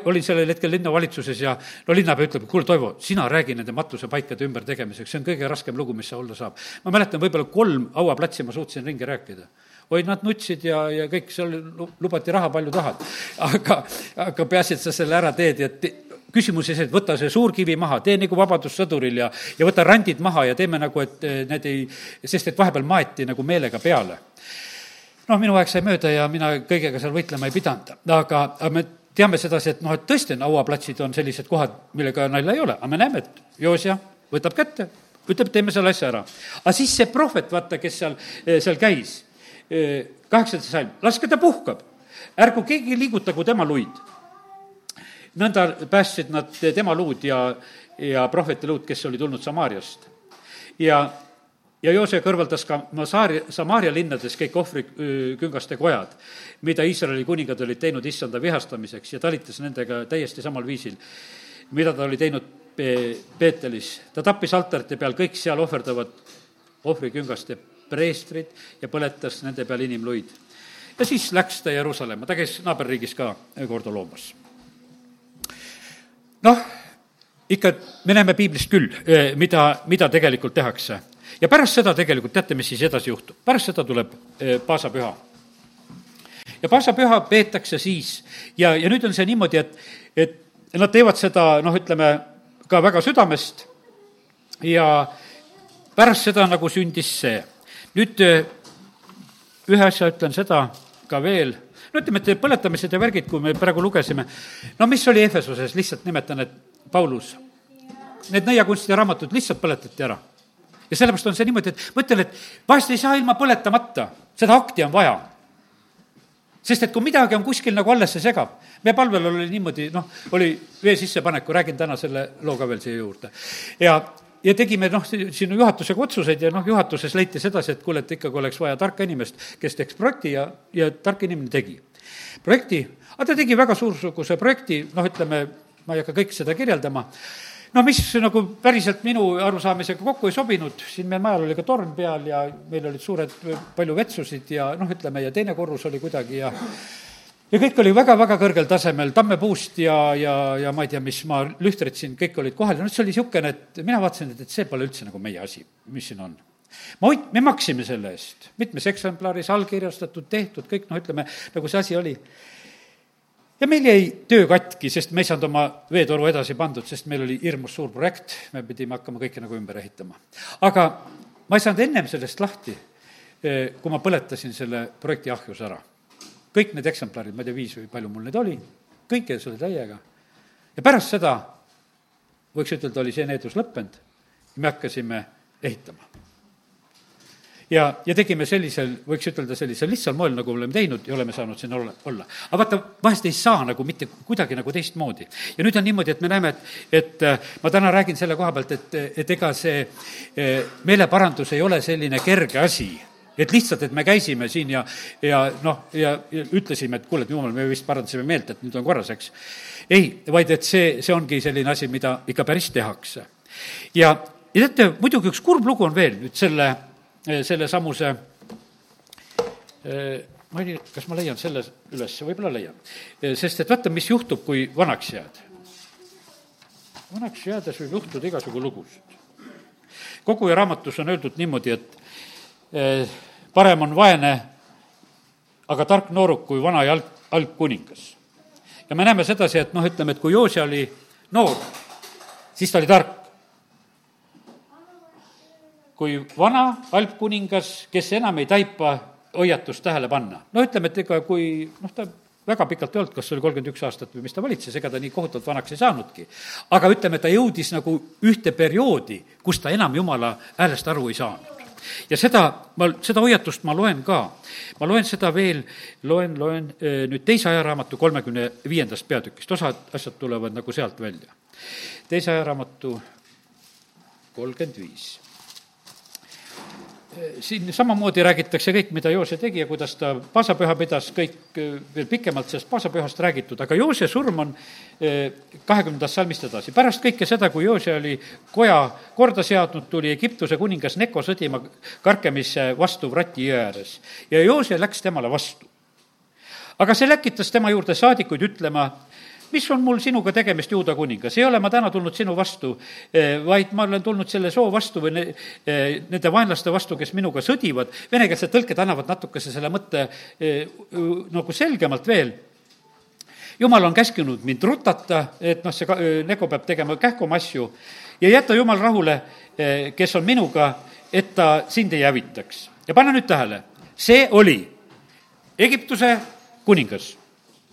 olin sellel hetkel linnavalitsuses ja no linnapea ütleb, kuule, Toivo, sina räägi nende matusepaikade ümbertegemiseks, see on kõige raskem lugu, mis olla saab. ma mäletan, võib-olla kolm hauaplatsi ma suutsin ringi rääkida oi, nad nutsid ja, ja kõik seal lubati raha palju tahad. aga, aga peaasi, et sa selle ära teed ja te, küsimus see, et võta see suur kivi maha, tee nagu vabadussõduril ja, ja võta randid maha ja teeme nagu, et eh, need ei, sest et vahepeal maeti nagu meelega peale. noh, minu aeg sai mööda ja mina kõigega seal võitlema ei pidanud, aga, aga me teame sedasi, et noh, et tõesti on hauaplatsid on sellised kohad, millega nalja ei ole, aga me näeme, et Joosja võtab kätte, ütleb, teeme selle asja ära. aga siis see prohvet, vaata, kes seal, eh, seal käis, eh, kaheksandas salm, laske ta puhkab, ärgu keegi liigutagu tema luid nõnda päästsid nad tema luud ja, ja prohveti luud, kes oli tulnud Samaariast. ja, ja Joose kõrvaldas ka Masaari, Samaaria linnades kõik ohvriküngaste kojad, mida Iisraeli kuningad olid teinud issanda vihastamiseks ja talitas nendega täiesti samal viisil, mida ta oli teinud Peetelis. ta tappis altarite peal kõik seal ohverdavad ohvriküngaste preestrid ja põletas nende peal inimluid. ja siis läks ta Jeruusalemma, ta käis naaberriigis ka korda loomas noh, ikka me näeme piiblist küll, mida, mida tegelikult tehakse. ja pärast seda tegelikult, teate, mis siis edasi juhtub? pärast seda tuleb eh, paasapüha. ja paasapüha peetakse siis ja, ja nüüd on see niimoodi, et, et nad teevad seda, noh, ütleme, ka väga südamest ja pärast seda nagu sündis see. nüüd ühe asja ütlen seda ka veel no ütleme, et põletamised ja värgid, kui me praegu lugesime, no mis oli Efesoses, lihtsalt nimetan, et Paulus, need nõiakunstide raamatud lihtsalt põletati ära. ja sellepärast on see niimoodi, et ma ütlen, et vahest ei saa ilma põletamata, seda akti on vaja sest et kui midagi on kuskil nagu alles, see segab. meie palvel oli niimoodi, noh, oli vee sissepaneku, räägin täna selle loo ka veel siia juurde. ja ja tegime noh, siin juhatusega otsuseid ja noh, juhatuses leiti sedasi, et kuule, et ikkagi oleks vaja tarka inimest, kes teeks projekti ja, ja tark inimene tegi projekti, aga ta tegi väga suursuguse projekti, noh, ütleme, ma ei hakka kõike seda kirjeldama, no mis nagu päriselt minu arusaamisega kokku ei sobinud, siin meil majal oli ka torn peal ja meil olid suured, palju vetsusid ja noh, ütleme, ja teine korrus oli kuidagi ja ja kõik oli väga-väga kõrgel tasemel, tammepuust ja, ja, ja ma ei tea, mis ma lühtritsin, kõik olid kohal. Ja noh, see oli niisugune, et mina vaatasin, et, et see pole üldse nagu meie asi, mis siin on. Ma hoid-, me maksime selle eest, mitmes eksemplaris, allkirjastatud, tehtud, kõik noh, ütleme, nagu see asi oli. ja meil jäi töö katki, sest me ei saanud oma veetoru edasi pandud, sest meil oli hirmus suur projekt, me pidime hakkama kõike nagu ümber ehitama. aga ma ei saanud ennem sellest lahti, eh, kui ma põletasin selle projekti ahjus ära kõik need eksemplarid, ma ei tea, viis või palju mul neid oli, kõik jäid selle täiega. ja pärast seda, võiks ütelda, oli see needus lõppenud, me hakkasime ehitama. ja, ja tegime sellisel, võiks ütelda, sellisel lihtsal moel, nagu oleme teinud ja oleme saanud siin olla, olla. aga vaata, vahest ei saa nagu mitte kuidagi nagu teistmoodi. ja nüüd on niimoodi, et me näeme, et, et äh, ma täna räägin selle koha pealt, et, et ega see äh, meeleparandus ei ole selline kerge asi et lihtsalt, et me käisime siin ja, ja noh, ja, ja ütlesime, et kuule, et jumal, me vist parandasime meelt, et nüüd on korras, eks. ei, vaid et see, see ongi selline asi, mida ikka päris tehakse. ja, ja teate, muidugi üks kurb lugu on veel nüüd selle, sellesamuse ma ei tea, kas ma leian selle üles, võib-olla leian. sest et vaata, mis juhtub, kui vanaks jääd. vanaks jäädes võib juhtuda igasugu lugusid. koguja raamatus on öeldud niimoodi, et parem on vaene, aga tark nooruk kui vana ja alg, algkuningas. ja me näeme sedasi, et noh, ütleme, et kui Joosia oli noor, siis ta oli tark. kui vana algkuningas, kes enam ei taipa hoiatust tähele panna. no ütleme, et ega kui noh, ta väga pikalt ei olnud, kas see oli kolmkümmend üks aastat või mis ta valitses, ega ta nii kohutavalt vanaks ei saanudki. aga ütleme, ta jõudis nagu ühte perioodi, kus ta enam jumala häälest aru ei saanud ja seda, ma, seda hoiatust ma loen ka. ma loen seda veel, loen, loen nüüd teise ajaraamatu kolmekümne viiendast peatükist, osad asjad tulevad nagu sealt välja. teise ajaraamatu kolmkümmend viis siin samamoodi räägitakse kõik, mida Joose tegi ja kuidas ta paasapüha pidas, kõik eh, veel pikemalt sellest paasapühast räägitud, aga Joose surm on eh, kahekümnendast salmist edasi. pärast kõike seda, kui Joose oli koja korda seadnud, tuli Egiptuse kuningas Neko sõdima Karkemisse vastu Vrati jõe ääres ja Joose läks temale vastu. aga see läkitas tema juurde saadikuid ütlema, mis on mul sinuga tegemist, Juuda kuningas, ei ole ma täna tulnud sinu vastu, eh, vaid ma olen tulnud selle soo vastu või ne, eh, nende vaenlaste vastu, kes minuga sõdivad. Venekeelsed tõlked annavad natukese selle mõtte eh, nagu selgemalt veel jumal on käskinud mind rutata, et noh, see Neko peab tegema kähkuma asju ja jäta Jumal rahule, kes on minuga, et ta sind ei hävitaks. ja pane nüüd tähele, see oli Egiptuse kuningas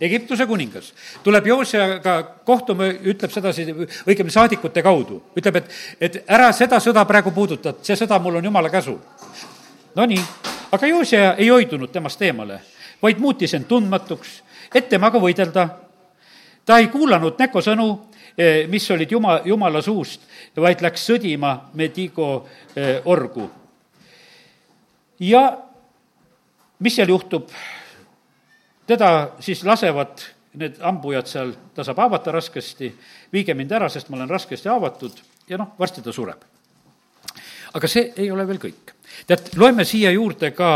Egiptuse kuningas tuleb Joosiaga kohtuma, ütleb sedasi, õigemini saadikute kaudu, ütleb, et, et ära seda sõda praegu puuduta, see sõda mul on jumala käsul. Nonii, aga Joosia ei hoidunud temast eemale, vaid muutis end tundmatuks, et temaga võidelda. ta ei kuulanud Neko sõnu, eh, mis olid juma, jumala suust, vaid läks sõdima Medigo eh, orgu. ja mis seal juhtub? Teda siis lasevad need hambujad seal, ta saab haavata raskesti, viige mind ära, sest ma olen raskesti haavatud ja noh, varsti ta sureb. aga see ei ole veel kõik. tead, loeme siia juurde ka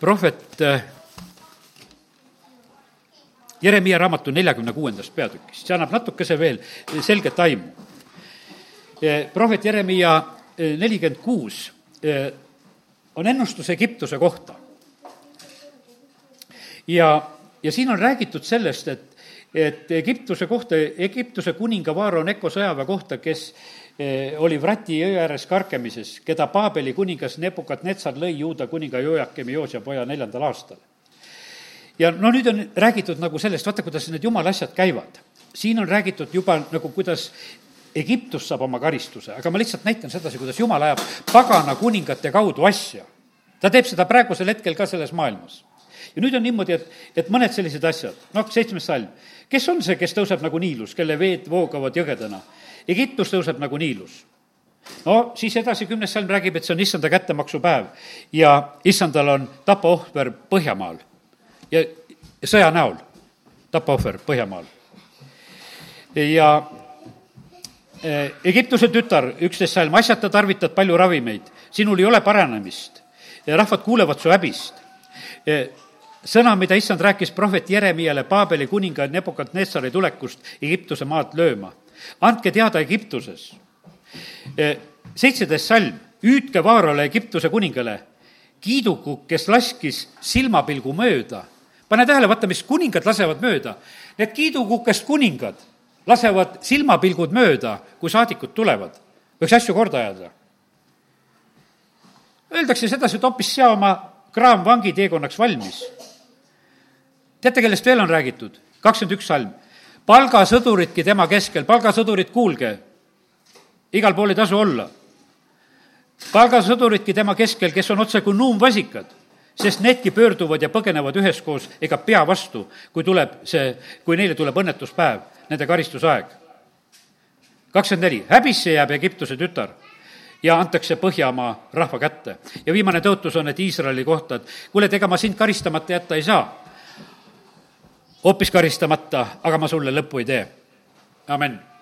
prohvet äh, Jeremiia raamatu neljakümne kuuendast peatükist, see annab natukese veel selget aimu. Äh, prohvet Jeremiia äh, nelikümmend kuus on ennustus Egiptuse kohta. ja ja siin on räägitud sellest, et, et Egiptuse kohta, Egiptuse kuninga Vaaro Neko sõjaväe kohta, kes eh, oli Vrati jõe ääres karkemises, keda Paabeli kuningas Nebukadnetsar lõi Juuda kuninga Joakimi Joosia poja neljandal aastal. ja no nüüd on räägitud nagu sellest, vaata, kuidas need jumala asjad käivad. siin on räägitud juba nagu, kuidas Egiptus saab oma karistuse, aga ma lihtsalt näitan sedasi, kuidas jumal ajab pagana kuningate kaudu asja. ta teeb seda praegusel hetkel ka selles maailmas ja nüüd on niimoodi, et, et mõned sellised asjad, noh, seitsmes salm. kes on see, kes tõuseb nagu niilus, kelle veed voogavad jõgedena? Egiptus tõuseb nagu niilus. no siis edasi kümnes salm räägib, et see on issanda kättemaksupäev ja issandal on tapaohver Põhjamaal ja sõja näol, tapaohver Põhjamaal. ja eh, Egiptuse tütar, üksteist salm, asjata tarvitad palju ravimeid, sinul ei ole paranemist. rahvad kuulevad su häbist. Sõna, mida issand rääkis prohvet Jeremiale Paabeli kuninga Nebukadnetsari tulekust Egiptuse maad lööma. andke teada Egiptuses. Eh, seitseteist salm, hüüdke Vaarale Egiptuse kuningale, kiiduku, kes laskis silmapilgu mööda. pane tähele, vaata, mis kuningad lasevad mööda. Need kiidukukest kuningad lasevad silmapilgud mööda, kui saadikud tulevad. võiks asju korda ajada. Öeldakse sedasi, et hoopis sea oma kraamvangi teekonnaks valmis. Teate, kellest veel on räägitud? kakskümmend üks salm. palgasõduridki tema keskel, palgasõdurid, kuulge, igal pool ei tasu olla. palgasõduridki tema keskel, kes on otse kui nuumvasikad sest needki pöörduvad ja põgenevad üheskoos ega pea vastu, kui tuleb see, kui neile tuleb õnnetuspäev, nende karistusaeg. kakskümmend neli, häbisse jääb Egiptuse tütar ja antakse Põhjamaa rahva kätte. ja viimane tõotus on, et Iisraeli kohta, et kuule, et ega ma sind karistamata jätta ei saa. Hoopis karistamata, aga ma sulle lõppu ei tee. amin